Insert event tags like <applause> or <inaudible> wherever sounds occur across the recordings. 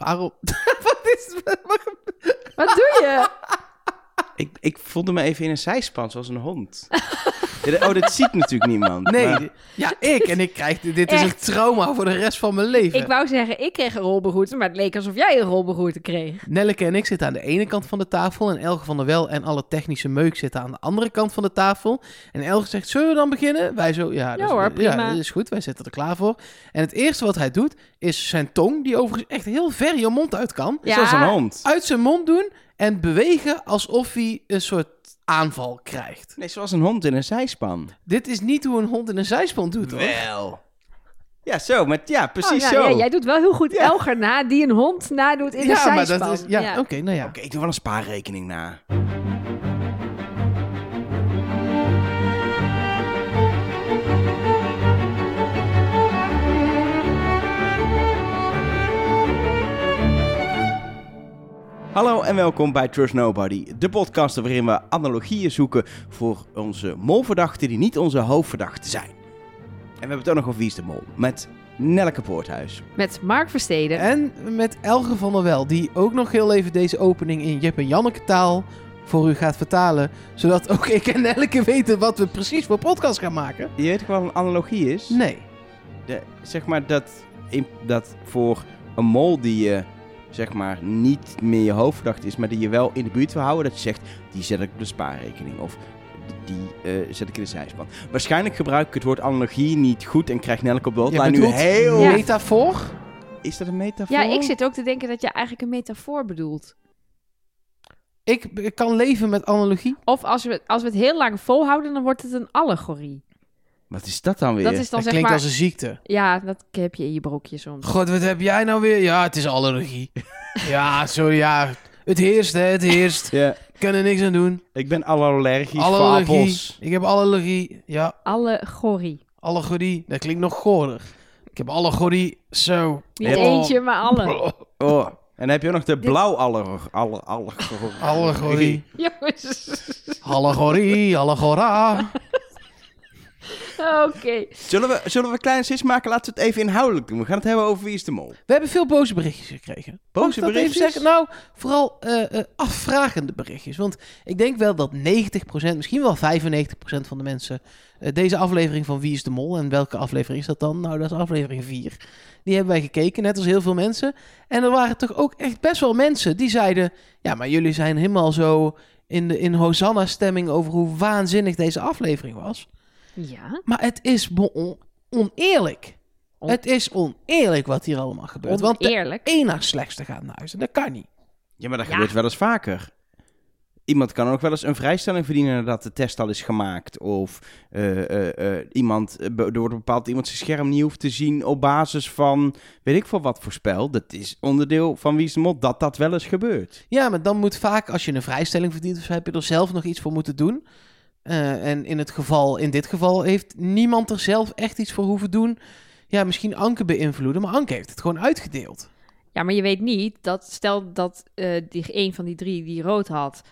Waarom? <laughs> Wat is Wat doe je? Ik, ik voelde me even in een zijspan, zoals een hond. <laughs> Ja, oh, dit ziet natuurlijk niemand. Nee, maar- ja, ik. En ik krijg, dit is een trauma voor de rest van mijn leven. Ik wou zeggen, ik kreeg een rolbegroete, maar het leek alsof jij een rolbegroete kreeg. Nelleke en ik zitten aan de ene kant van de tafel. En Elge van der Wel en alle technische meuk zitten aan de andere kant van de tafel. En Elge zegt, zullen we dan beginnen? Wij zo, ja, dat, hoor, is, prima. dat is goed. Wij zitten er klaar voor. En het eerste wat hij doet, is zijn tong, die overigens echt heel ver je mond uit kan, Ja. Zoals een hond. uit zijn mond doen en bewegen alsof hij een soort aanval krijgt. Nee, zoals een hond in een zijspan. Dit is niet hoe een hond in een zijspan doet, hoor. Wel. Ja, zo. Met, ja, precies Oh, ja, zo. ja, jij doet wel heel goed Ja. Elger na, die een hond nadoet in de ja, maar zijspan. dat is... Ja, oké, nou ja. Oké, ik doe wel een spaarrekening na. Hallo en welkom bij Trust Nobody, de podcast waarin we analogieën zoeken voor onze molverdachten die niet onze hoofdverdachten zijn. En we hebben het ook nog over Wie is de Mol, met Nelleke Poorthuis. Met Mark Versteden. En met Elge van der Wel, die ook nog heel even deze opening in Jip en Janneke taal voor u gaat vertalen. Zodat ook ik en Elke weten wat we precies voor podcast gaan maken. Je weet toch wat een analogie is? Nee. de, zeg maar dat, in, dat voor een mol die je zeg maar niet meer je hoofdverdachte is, maar die je wel in de buurt wil houden, dat je zegt, die zet ik op de spaarrekening of die eh, zet ik in de zijspan. Waarschijnlijk gebruik ik het woord analogie niet goed en krijg Nelke op de hotline nu heel... Ja. metafoor? Is dat een metafoor? ja, ik zit ook te denken dat je eigenlijk een metafoor bedoelt. Ik, ik kan leven met analogie. Of als we, als we het heel lang volhouden, dan wordt het een allegorie. Wat is dat dan weer? Dat is dan Dat zeg klinkt maar... als een ziekte. Ja, dat heb je in je broekje soms. God, wat heb jij nou weer? Ja, het is allergie. <laughs> ja, sorry, ja. Het heerst, hè, het heerst. Ja, Ik kan er niks aan doen. ik ben allergisch voor Allergie. appels. Ik heb allergie. Ja, Allegorie. allegorie. Dat klinkt nog goorder. Ik heb allegorie. Zo. Niet Ja. eentje, maar alle. <laughs> Oh, en dan heb je ook nog de blauw aller, aller, aller, Allegorie. <laughs> Jongens. Allegorie, allegora. <laughs> Oké. Zullen we, zullen we een kleine sis maken? Laten we het even inhoudelijk doen. We gaan het hebben over Wie is de Mol. We hebben veel boze berichtjes gekregen. Boze berichtjes? Even zeggen? Nou, vooral eh, eh, afvragende berichtjes. Want ik denk wel dat 90%, misschien wel 95% van de mensen... eh, deze aflevering van Wie is de Mol... en welke aflevering is dat dan? Nou, dat is aflevering 4. Die hebben wij gekeken, net als heel veel mensen. En er waren toch ook echt best wel mensen die zeiden... ja, maar jullie zijn helemaal zo in, de, in Hosanna-stemming... over hoe waanzinnig deze aflevering was. Ja. Maar het is on- oneerlijk. On- Het is oneerlijk wat hier allemaal gebeurt. Want de Oneerlijk. één naar slechtste gaat naar huis. En dat kan niet. Ja, maar dat Ja. gebeurt wel eens vaker. Iemand kan ook wel eens een vrijstelling verdienen nadat de test al is gemaakt. Of eh, eh, eh, iemand, er wordt bepaald iemand zijn scherm niet hoeft te zien op basis van weet ik veel wat voor spel. Dat is onderdeel van Wie is de Mol, dat dat wel eens gebeurt. Ja, maar dan moet vaak, als je een vrijstelling verdient, of heb je er zelf nog iets voor moeten doen. Eh, en in, het geval, in dit geval heeft niemand er zelf echt iets voor hoeven doen. Ja, misschien Anke beïnvloeden, maar Anke heeft het gewoon uitgedeeld. Ja, maar je weet niet dat, stel dat eh, die, een van die drie die rood had,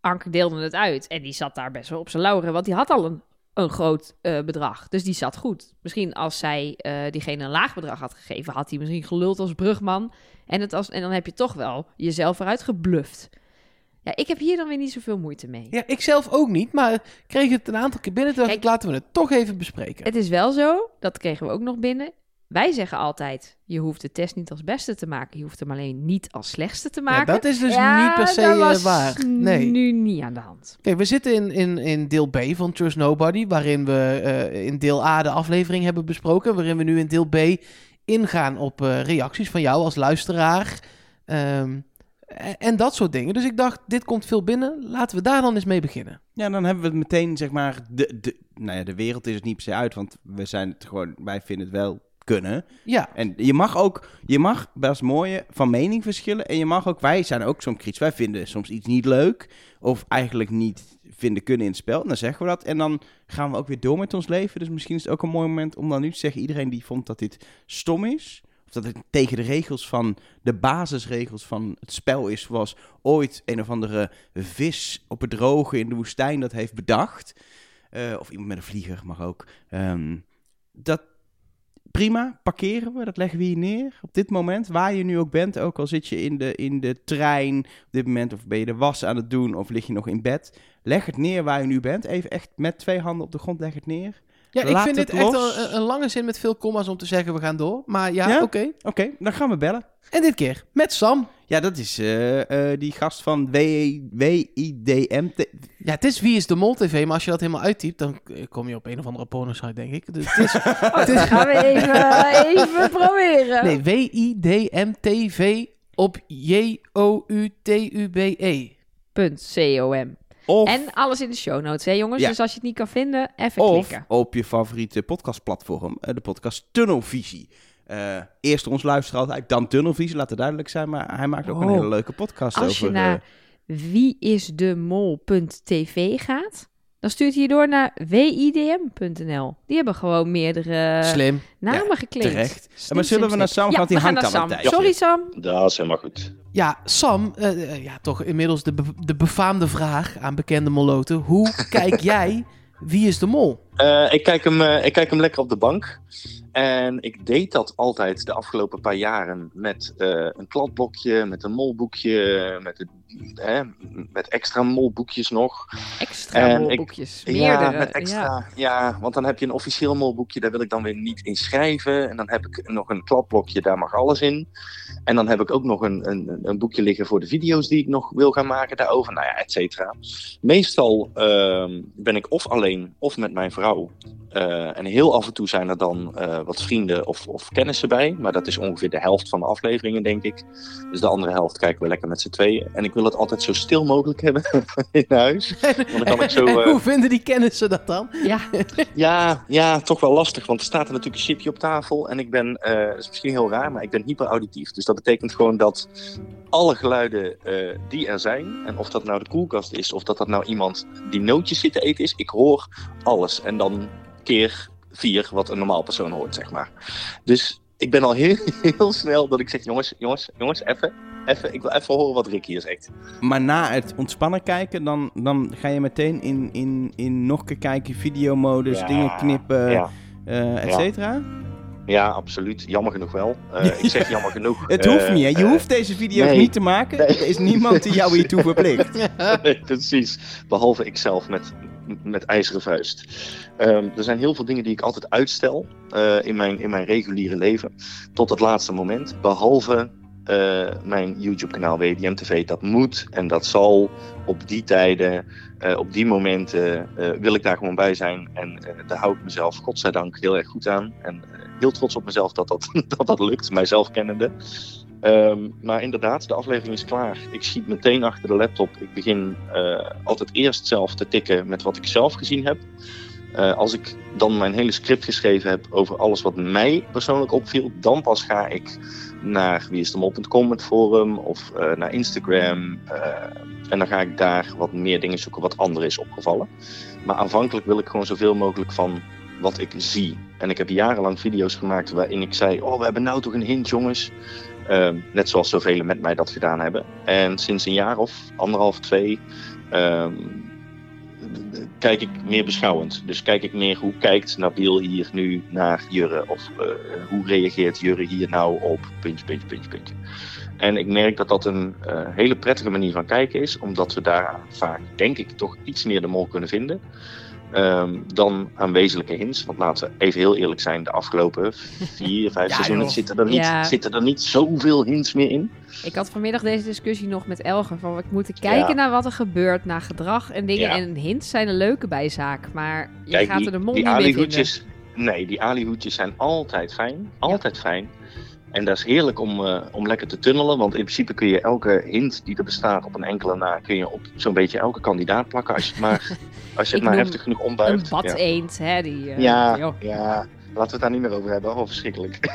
Anker deelde het uit. En die zat daar best wel op zijn lauren, want die had al een, een groot eh, bedrag. Dus die zat goed. Misschien als zij diegene een laag bedrag had gegeven, had hij misschien geluld als brugman. En, het als, en dan heb je toch wel jezelf eruit gebluft. Ja, ik heb hier dan weer niet zoveel moeite mee. Ja, ik zelf ook niet, maar kreeg het een aantal keer binnen. Toen dacht ik, Kijk, laten we het toch even bespreken. Het is wel zo, dat kregen we ook nog binnen. Wij zeggen altijd, je hoeft de test niet als beste te maken. Je hoeft hem alleen niet als slechtste te Ja, maken. dat is dus Ja, niet per se eh, was waar. Nee. nu niet aan de hand. Kijk, we zitten in, in, in deel B van Trust Nobody, waarin we eh, in deel A de aflevering hebben besproken, waarin we nu in deel B ingaan op eh, reacties van jou als luisteraar ehm, en, en dat soort dingen. Dus ik dacht, dit komt veel binnen, laten we daar dan eens mee beginnen. Ja, dan hebben we het meteen, zeg maar, de, de, nou ja, de wereld is het niet per se uit, want we zijn het gewoon, wij vinden het wel kunnen. Ja, En je mag ook, je mag, het mooie, van mening verschillen. En je mag ook, wij zijn ook soms kritisch. Wij vinden soms iets niet leuk. Of eigenlijk niet vinden kunnen in het spel. En dan zeggen we dat. En dan gaan we ook weer door met ons leven. Dus misschien is het ook een mooi moment om dan nu te zeggen... iedereen die vond dat dit stom is... dat het tegen de regels van... de basisregels van het spel is... zoals ooit een of andere vis op het droge in de woestijn dat heeft bedacht. Eh, of iemand met een vlieger mag ook. Ehm, dat prima, parkeren we, dat leggen we hier neer. Op dit moment, waar je nu ook bent, ook al zit je in de, in de trein op dit moment, of ben je de was aan het doen, of lig je nog in bed. Leg het neer waar je nu bent. Even echt met twee handen op de grond, leg het neer. Ja, ik Laat vind het dit echt los. een, een lange zin met veel comma's om te zeggen we gaan door. Maar ja, Ja? oké. Oké, dan gaan we bellen. En dit keer met Sam. Ja, dat is eh, eh, die gast van W- WIDM. Ja, het is Wie is de Mol TV, maar als je dat helemaal uittypt, dan eh, kom je op een of andere porno-site, denk ik. Dus het is, <laughs> Oh, dat gaan we even, even proberen. nee, WIDM TV op J-O-U-T-U-B-E. Punt .com. Of, En alles in de show notes, hè jongens? Ja. Dus als je het niet kan vinden, even of klikken. op je favoriete podcastplatform, eh, de podcast Tunnelvisie. Eh, eerst ons luisteren altijd, dan Tunnelvisie, laat het duidelijk zijn. Maar hij maakt ook een Oh. hele leuke podcast Als over... je naar wieisdemol.tv gaat, dan stuurt hij je door naar widm.nl. Die hebben gewoon meerdere Slim. namen Ja, geklinkt. terecht. Slim, maar zullen slim, we naar slim. Sam? Ja, Want die gaan hangt een Sam. Sorry Sam. Dat is helemaal goed. Ja, Sam, eh, eh, ja, toch inmiddels de, de befaamde vraag aan bekende moloten. Hoe kijk <laughs> jij Wie is de Mol? Eh, ik, kijk hem, ik kijk hem lekker op de bank. En ik deed dat altijd de afgelopen paar jaren met eh, een kladblokje, met een molboekje, met, hè, met extra molboekjes nog. Extra En ik- molboekjes. Ja, met extra. Ja. want dan heb je een officieel molboekje, daar wil ik dan weer niet in schrijven. En dan heb ik nog een kladblokje, daar mag alles in. En dan heb ik ook nog een, een, een boekje liggen voor de video's die ik nog wil gaan maken daarover. Nou ja, et cetera. Meestal ehm, ben ik of alleen of met mijn vrouw. Eh, en heel af en toe zijn er dan eh, wat vrienden of, of kennissen bij. Maar dat is ongeveer de helft van de afleveringen, denk ik. Dus de andere helft kijken we lekker met z'n tweeën. En ik wil het altijd zo stil mogelijk hebben <laughs> in huis. <laughs> Want dan kan ik zo... En eh, hoe vinden die kennissen dat dan? Ja, <laughs> ja, ja, toch wel lastig. Want er staat er natuurlijk een chipje op tafel. En ik ben, eh dat is misschien heel raar, maar ik ben hyperauditief. Dus dat betekent gewoon dat alle geluiden eh, die er zijn, en of dat nou de koelkast is, of dat dat nou iemand die nootjes zit te eten is, ik hoor alles. En dan keer vier wat een normaal persoon hoort, zeg maar. Dus ik ben al heel, <laughs> heel snel dat ik zeg, jongens, jongens, jongens, even. Even, ik wil even horen wat Rick hier zegt. Maar na het ontspannen kijken, dan, dan ga je meteen in, in, in nog een keer kijken, videomodus, Ja, dingen knippen, ja, eh et Ja. cetera. ja, absoluut. Jammer genoeg wel. Eh, <laughs> ik zeg jammer genoeg. Het hoeft Eh, niet, hè? Je hoeft deze video's nee. niet te maken. Nee. Er is niemand die jou hiertoe verplicht. <laughs> Nee, precies. Behalve ikzelf met, met ijzeren vuist. Ehm, er zijn heel veel dingen die ik altijd uitstel eh, in, mijn, in mijn reguliere leven. Tot het laatste moment. Behalve eh, mijn YouTube-kanaal WDM TV. Dat moet en dat zal op die tijden, eh, op die momenten, eh, wil ik daar gewoon bij zijn. En daar hou ik mezelf, godzijdank, heel erg goed aan. En heel trots op mezelf dat dat, <laughs> dat, dat lukt, mijzelf kennende. Ehm, maar inderdaad, de aflevering is klaar. Ik schiet meteen achter de laptop. Ik begin altijd eerst zelf te tikken met wat ik zelf gezien heb. Eh, als ik dan mijn hele script geschreven heb over alles wat mij persoonlijk opviel, dan pas ga ik naar wieisdemol.com, het forum, of eh, naar Instagram. eh, en dan ga ik daar wat meer dingen zoeken wat anderen is opgevallen. Maar aanvankelijk wil ik gewoon zoveel mogelijk van wat ik zie. En ik heb jarenlang video's gemaakt waarin ik zei: Oh, we hebben nou toch een hint, jongens. Net zoals zoveel met mij dat gedaan hebben. En sinds een jaar of anderhalf, twee. ehm, kijk ik meer beschouwend. Dus kijk ik meer hoe kijkt Nabil hier nu naar Jurre? Of eh, hoe reageert Jurre hier nou op? Puntje, puntje, puntje, puntje. En ik merk dat dat een eh, hele prettige manier van kijken is, omdat we daar vaak, denk ik, toch iets meer de mol kunnen vinden. Ehm, dan aan wezenlijke hints. Want laten we even heel eerlijk zijn, de afgelopen <laughs> vier, vijf Ja, seizoenen zitten er, niet, Ja. zitten er niet zoveel hints meer in. ik had vanmiddag deze discussie nog met Elger. Van we moeten kijken Ja. naar wat er gebeurt, naar gedrag en dingen. Ja. En hints zijn een leuke bijzaak. Maar je Kijk, gaat die, er de mol die niet mee vinden. alihoedjes, nee, die alihoedjes zijn altijd fijn. Altijd fijn. En dat is heerlijk om, eh, om lekker te tunnelen. Want in principe kun je elke hint die er bestaat op een enkele na... kun je op zo'n beetje elke kandidaat plakken. Als je het maar, <laughs> als je het maar heftig genoeg Een ombuigt. bad ja. eend, hè. Die, eh, Ja, joh. ja, laten we het daar niet meer over hebben. Oh, verschrikkelijk. <laughs>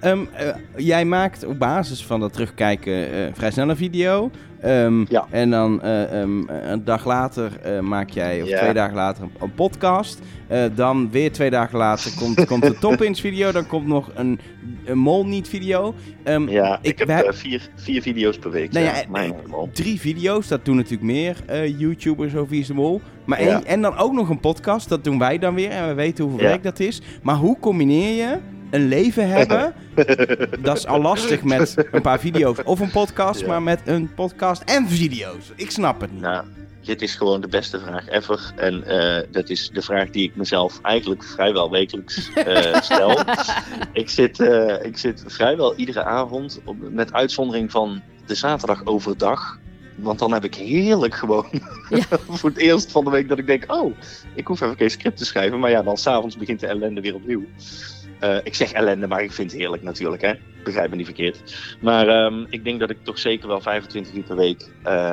Ehm, eh, jij maakt op basis van dat terugkijken eh, vrij snel een video. Ehm, Ja. En dan eh, ehm, een dag later eh, maak jij, of Ja. twee dagen later, een, een podcast. Eh, dan weer twee dagen later komt, <laughs> komt de Top-Ins video. Dan komt nog een, een Mol Niet video. Ehm, Ja, ik, Ik- heb vier, vier video's per week. Nou ja, mijn. Drie video's, dat doen natuurlijk meer YouTubers over Wie is de Mol. Maar en, dan ook nog een podcast, dat doen wij dan weer. En we weten hoeveel werk dat is. Maar hoe combineer je een leven hebben? <laughs> dat is al lastig met een paar video's of een podcast. Ja. Maar met een podcast en video's. Ik snap het niet. Nou, dit is gewoon de beste vraag ever. En eh, dat is de vraag die ik mezelf eigenlijk vrijwel wekelijks eh, <laughs> stel. ik, zit, eh, ik zit vrijwel iedere avond, op, met uitzondering van de zaterdag overdag. Want dan heb ik heerlijk gewoon Ja. <laughs> voor het eerst van de week dat ik denk... oh, ik hoef even geen script te schrijven. Maar ja, dan s'avonds begint de ellende weer opnieuw. Eh, ik zeg ellende, maar ik vind het heerlijk natuurlijk, hè. Begrijp me niet verkeerd. Maar ehm, ik denk dat ik toch zeker wel 25 uur per week eh,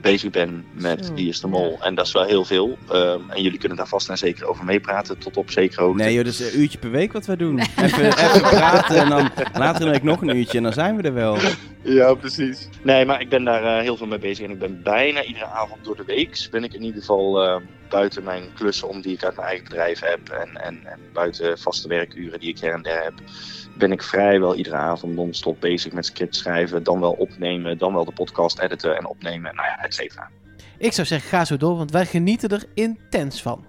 bezig ben met Zo, Wie is de Mol. En dat is wel heel veel. Ehm, en jullie kunnen daar vast en zeker over meepraten, tot op zekere hoogte. Nee joh, dat is een uurtje per week wat we doen. <laughs> Even, even praten en dan later ik nog een uurtje en dan zijn we er wel. Ja, precies. Nee, maar ik ben daar eh, heel veel mee bezig. En ik ben bijna iedere avond door de week, ben ik in ieder geval eh, buiten mijn klussen om die ik uit mijn eigen bedrijf heb. En, en, en buiten vaste werkuren die ik her en der heb. Ben ik vrijwel iedere avond non-stop bezig met script schrijven. Dan wel opnemen, dan wel de podcast editen en opnemen. Nou ja, et cetera. Ik zou zeggen, ga zo door, want wij genieten er intens van.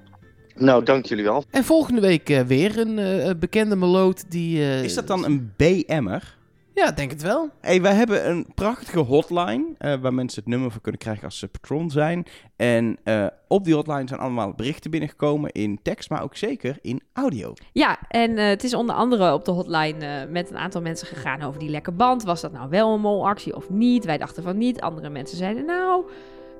Nou, dank jullie wel. En volgende week eh, weer een eh, bekende meloot die... eh, Is dat dan een BM'er? Ja, denk het wel. Hey, wij hebben een prachtige hotline eh, waar mensen het nummer voor kunnen krijgen als ze patron zijn. En eh, op die hotline zijn allemaal berichten binnengekomen in tekst, maar ook zeker in audio. Ja, en eh, het is onder andere op de hotline eh, met een aantal mensen gegaan over die lekke band. Was dat nou wel een molactie of niet? Wij dachten van niet. Andere mensen zeiden nou,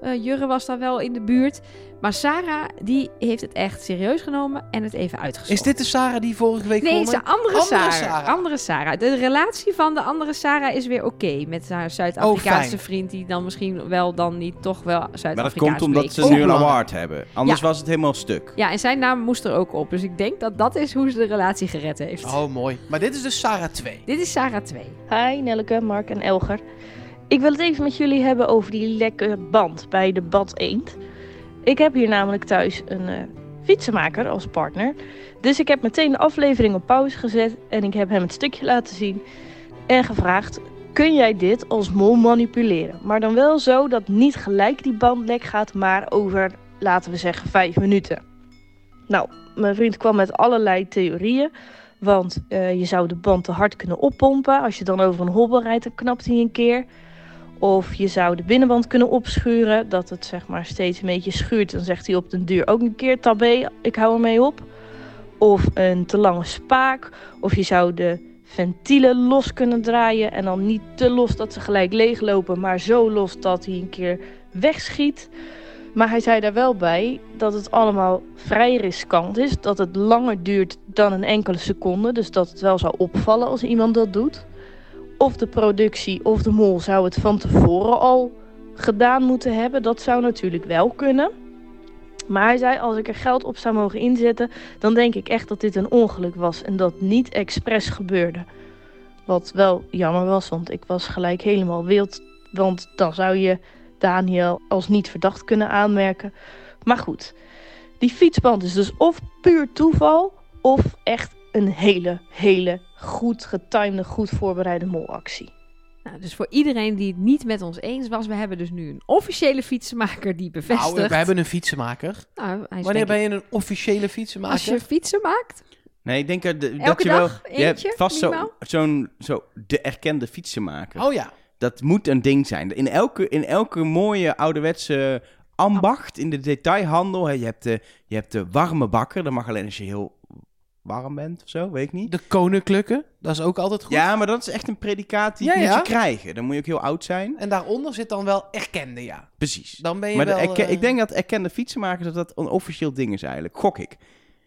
eh, Jurre was daar wel in de buurt. Maar Sarah, die heeft het echt serieus genomen en het even uitgezocht. Is dit de Sarah die vorige week Nee, het is de andere, Andere Sarah. Sarah. Andere Sarah. De relatie van de andere Sarah is weer oké. met haar Zuid-Afrikaanse Oh, vriend, die dan misschien wel dan niet toch wel Zuid-Afrikaans Maar dat komt omdat ze nu een award hebben. Anders Ja. was het helemaal stuk. Ja, en zijn naam moest er ook op. Dus ik denk dat dat is hoe ze de relatie gered heeft. Oh, mooi. Maar dit is dus Sarah 2. Dit is Sarah 2. Hi Nelleke, Mark en Elger. Ik wil het even met jullie hebben over die lekke band bij de Bad Eend. Ik heb hier namelijk thuis een eh, fietsenmaker als partner. Dus ik heb meteen de aflevering op pauze gezet en ik heb hem het stukje laten zien en gevraagd: kun jij dit als mol manipuleren? Maar dan wel zo dat niet gelijk die band lek gaat, maar over, laten we zeggen, vijf minuten. Nou, mijn vriend kwam met allerlei theorieën. Want eh, je zou de band te hard kunnen oppompen. Als je dan over een hobbel rijdt, dan knapt hij een keer. Of je zou de binnenband kunnen opschuren. Dat het zeg maar steeds een beetje schuurt. Dan zegt hij op den duur ook een keer tabé, ik hou ermee op. Of een te lange spaak. Of je zou de ventielen los kunnen draaien. En dan niet te los dat ze gelijk leeglopen. Maar zo los dat hij een keer wegschiet. Maar hij zei daar wel bij dat het allemaal vrij riskant is. Dat het langer duurt dan een enkele seconde. Dus dat het wel zou opvallen als iemand dat doet. Of de productie of de mol zou het van tevoren al gedaan moeten hebben. Dat zou natuurlijk wel kunnen. Maar hij zei, als ik er geld op zou mogen inzetten, dan denk ik echt dat dit een ongeluk was en dat niet expres gebeurde. Wat wel jammer was, want ik was gelijk helemaal wild. Want dan zou je Daniel als niet verdacht kunnen aanmerken. Maar goed, die fietsband is dus of puur toeval, of echt een hele, hele goed getimede, goed voorbereide molactie. Nou, dus voor iedereen die het niet met ons eens was, we hebben dus nu een officiële fietsenmaker die bevestigt. Nou, we hebben een fietsenmaker. Nou, hij is Wanneer ben je een officiële fietsenmaker? Als je fietsen maakt, Nee, ik denk dat, je dag wel... Je hebt vast zo- zo'n zo de erkende fietsenmaker. Oh ja. Dat moet een ding zijn. In elke, in elke mooie ouderwetse ambacht in de detailhandel. Hè, je, hebt de, je hebt de warme bakker. Dat mag alleen als je heel warm bent of zo, weet ik niet. De koninklijke. Dat is ook altijd goed. Ja, maar dat is echt een predicaat die Ja, moet ja. je krijgen. Dan moet je ook heel oud zijn. En daaronder zit dan wel erkende, ja. Precies. Dan ben je Maar de wel... erke- eh, ik denk dat erkende fietsenmakers dat dat een officieel ding is eigenlijk. Gok ik.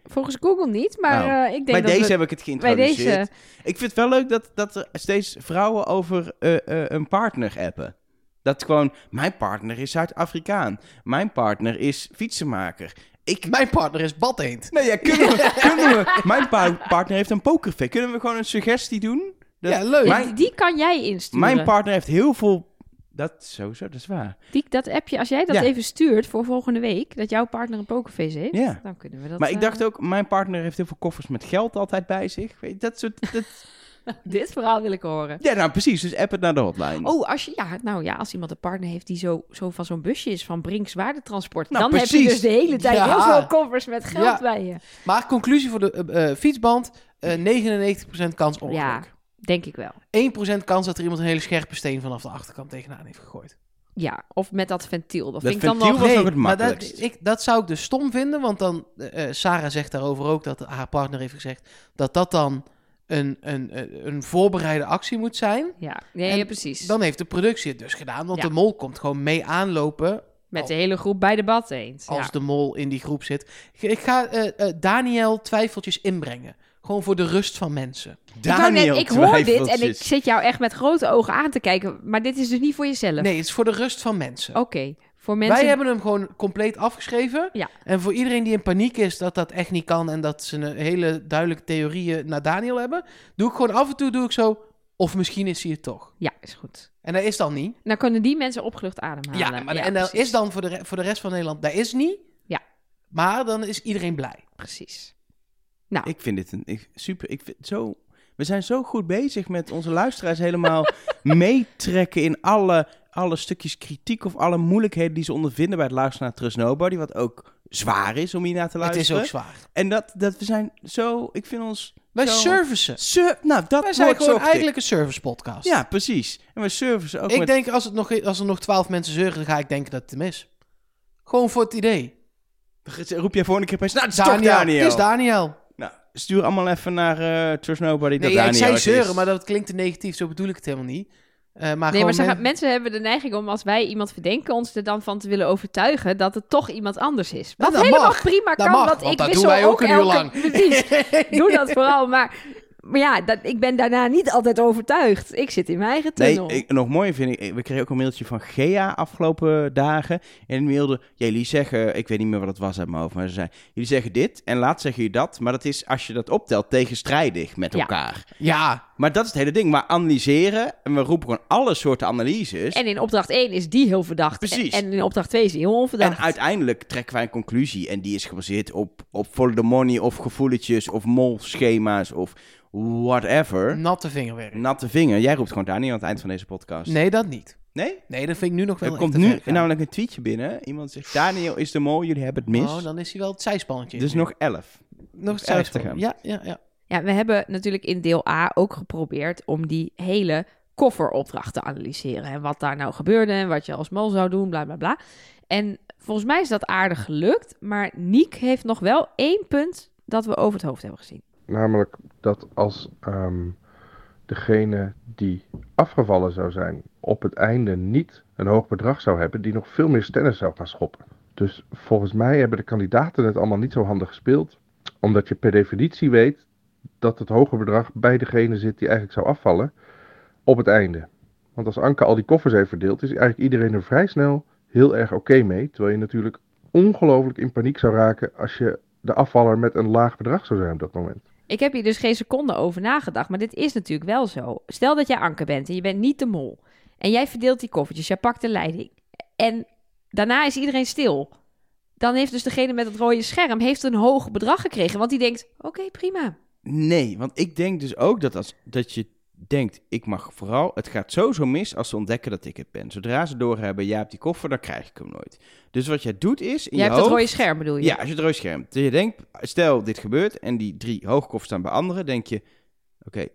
volgens Google niet, maar Oh. eh, ik denk Bij dat deze we- heb ik het bij geïntroduceerd. deze... Ik vind het wel leuk dat, dat er steeds vrouwen over eh, eh, een partner appen. Dat gewoon, mijn partner is Zuid-Afrikaan. Mijn partner is fietsenmaker. Ik... Mijn partner is Badeend. Nee, ja, kunnen we, <laughs> kunnen we... Mijn pa- partner heeft een pokerface. Kunnen we gewoon een suggestie doen? Dat- Ja, leuk. Mijn- Die, kan jij insturen. Mijn partner heeft heel veel... Dat sowieso, dat is waar. Die, dat appje, als jij dat Ja. even stuurt voor volgende week, dat jouw partner een pokerface heeft, Ja. dan kunnen we dat... maar ik eh, dacht ook, mijn partner heeft heel veel koffers met geld altijd bij zich. Weet je, dat soort... Dat, <laughs> Dit verhaal wil ik horen. Ja, nou precies. Dus app het naar de hotline. Oh, als, je, ja, nou ja, als iemand een partner heeft die zo, zo van zo'n busje is van Brinks Waardetransport, Nou, dan heb je dus de hele tijd Ja. heel veel koffers met geld Ja. bij je. Maar conclusie voor de eh, eh, fietsband. eh 99% kans ongeluk. Ja, denk ik wel. 1% kans dat er iemand een hele scherpe steen vanaf de achterkant tegenaan heeft gegooid. Ja, of met dat ventiel. Dat, Dat vind ik dan ventiel nog... was Nee, ook het maar dat, makkelijkst. ik, dat zou ik dus stom vinden, want dan, Sarah zegt daarover ook dat haar partner heeft gezegd dat dat dan een, een, een, een voorbereide actie moet zijn. Ja, nee, ja, precies. Dan heeft de productie het dus gedaan, want Ja. de mol komt gewoon mee aanlopen Met de hele groep bij de bad eens. als Ja. de mol in die groep zit. Ik ga eh, eh, Daniel twijfeltjes inbrengen. Gewoon voor de rust van mensen. ik, net- Daniel ik hoor dit en ik zit jou echt met grote ogen aan te kijken. Maar dit is dus niet voor jezelf. Nee, het is voor de rust van mensen. Oké, voor mensen... Wij hebben hem gewoon compleet afgeschreven. Ja. En voor iedereen die in paniek is dat dat echt niet kan en dat ze een hele duidelijke theorieën naar Daniel hebben, doe ik gewoon af en toe doe ik zo. Of misschien is hij het toch. Ja, is goed. En dat is dan niet. Dan kunnen die mensen opgelucht ademhalen. Ja, maar en dat precies. is dan voor de, voor de rest van Nederland, dat is niet. Ja. Maar dan is iedereen blij. Precies. Nou, Ik vind dit een ik, super. Ik vind zo. We zijn zo goed bezig met onze luisteraars helemaal <laughs> meetrekken in alle, alle stukjes kritiek of alle moeilijkheden die ze ondervinden bij het luisteren naar Trust Nobody. Wat ook zwaar is om hier naar te Het luisteren. is ook zwaar. En dat, dat we zijn zo. Ik vind ons. Wij zo, servicen. Sur, nou, dat Wij zijn gewoon eigenlijk een service podcast. Ja, precies. En we servicen ook ik met... denk als, het nog, als er nog twaalf mensen zeuren, dan ga ik denken dat het hem is. Gewoon voor het idee. Roep jij volgende keer bij... Nou, het is Daniel. Het is Daniel. Nou, stuur allemaal even naar eh Trust Nobody. dat ja, ik Daniel zei het is. zeuren, maar dat klinkt te negatief. Zo bedoel ik het helemaal niet. Eh, maar nee, maar ze men- gaan- mensen hebben de neiging om als wij iemand verdenken, ons er dan van te willen overtuigen dat het toch iemand anders is. Wat dat helemaal mag. prima Dat kan, mag, want, want ik wissel ook een uur elke- lang. Precies, <laughs> doe dat vooral. Maar, maar ja, dat, ik ben daarna niet altijd overtuigd. Ik zit in mijn eigen tunnel. Nee, ik, nog mooier vind ik, we kregen ook een mailtje van Gea afgelopen dagen. En die mailde, jullie zeggen, ik weet niet meer wat het was uit mijn hoofd, maar ze zei, jullie zeggen dit en laat zeggen jullie dat. Maar dat is, als je dat optelt, tegenstrijdig met Ja. elkaar. Ja, Maar dat is het hele ding. Maar analyseren, en we roepen gewoon alle soorten analyses. En in opdracht 1 is die heel verdacht. Precies. En, in opdracht 2 is die heel onverdacht. En uiteindelijk trekken wij een conclusie. En die is gebaseerd op, op follow the money of gevoeletjes of molschema's of whatever. natte vingerwerk. Natte vinger. Jij roept gewoon Daniel aan het eind van deze podcast. Nee, dat niet. Nee? Nee, dat vind ik nu nog wel Er komt nu namelijk een tweetje binnen. Iemand zegt, Daniel is de mol, jullie hebben het mis. Oh, dan is hij wel het zijspannetje. dus nog elf. nog het elf te zijspan. gaan. Ja, ja, ja. Ja, we hebben natuurlijk in deel A ook geprobeerd om die hele kofferopdracht te analyseren. En wat daar nou gebeurde en wat je als mol zou doen, bla bla bla. En volgens mij is dat aardig gelukt. Maar Niek heeft nog wel één punt dat we over het hoofd hebben gezien. Namelijk dat als ehm, degene die afgevallen zou zijn op het einde niet een hoog bedrag zou hebben, die nog veel meer stennis zou gaan schoppen. Dus volgens mij hebben de kandidaten het allemaal niet zo handig gespeeld, omdat je per definitie weet dat het hoge bedrag bij degene zit die eigenlijk zou afvallen op het einde. Want als Anke al die koffers heeft verdeeld, is eigenlijk iedereen er vrij snel heel erg oké mee. Terwijl je natuurlijk ongelooflijk in paniek zou raken als je de afvaller met een laag bedrag zou zijn op dat moment. Ik heb hier dus geen seconde over nagedacht, maar dit is natuurlijk wel zo. Stel dat jij Anke bent en je bent niet de mol. En jij verdeelt die koffertjes, jij pakt de leiding. En daarna is iedereen stil. Dan heeft dus degene met het rode scherm heeft een hoog bedrag gekregen. Want die denkt, oké, prima. Nee, want ik denk dus ook dat, als, dat je denkt, ik mag vooral... Het gaat sowieso mis als ze ontdekken dat ik het ben. Zodra ze doorhebben, jij hebt die koffer, dan krijg ik hem nooit. Dus wat jij doet is... In jij je hebt het rode scherm, bedoel je? Ja, als je het rode scherm. Dus je denkt, stel dit gebeurt en die drie hoogkoffers staan bij anderen, denk je, oké,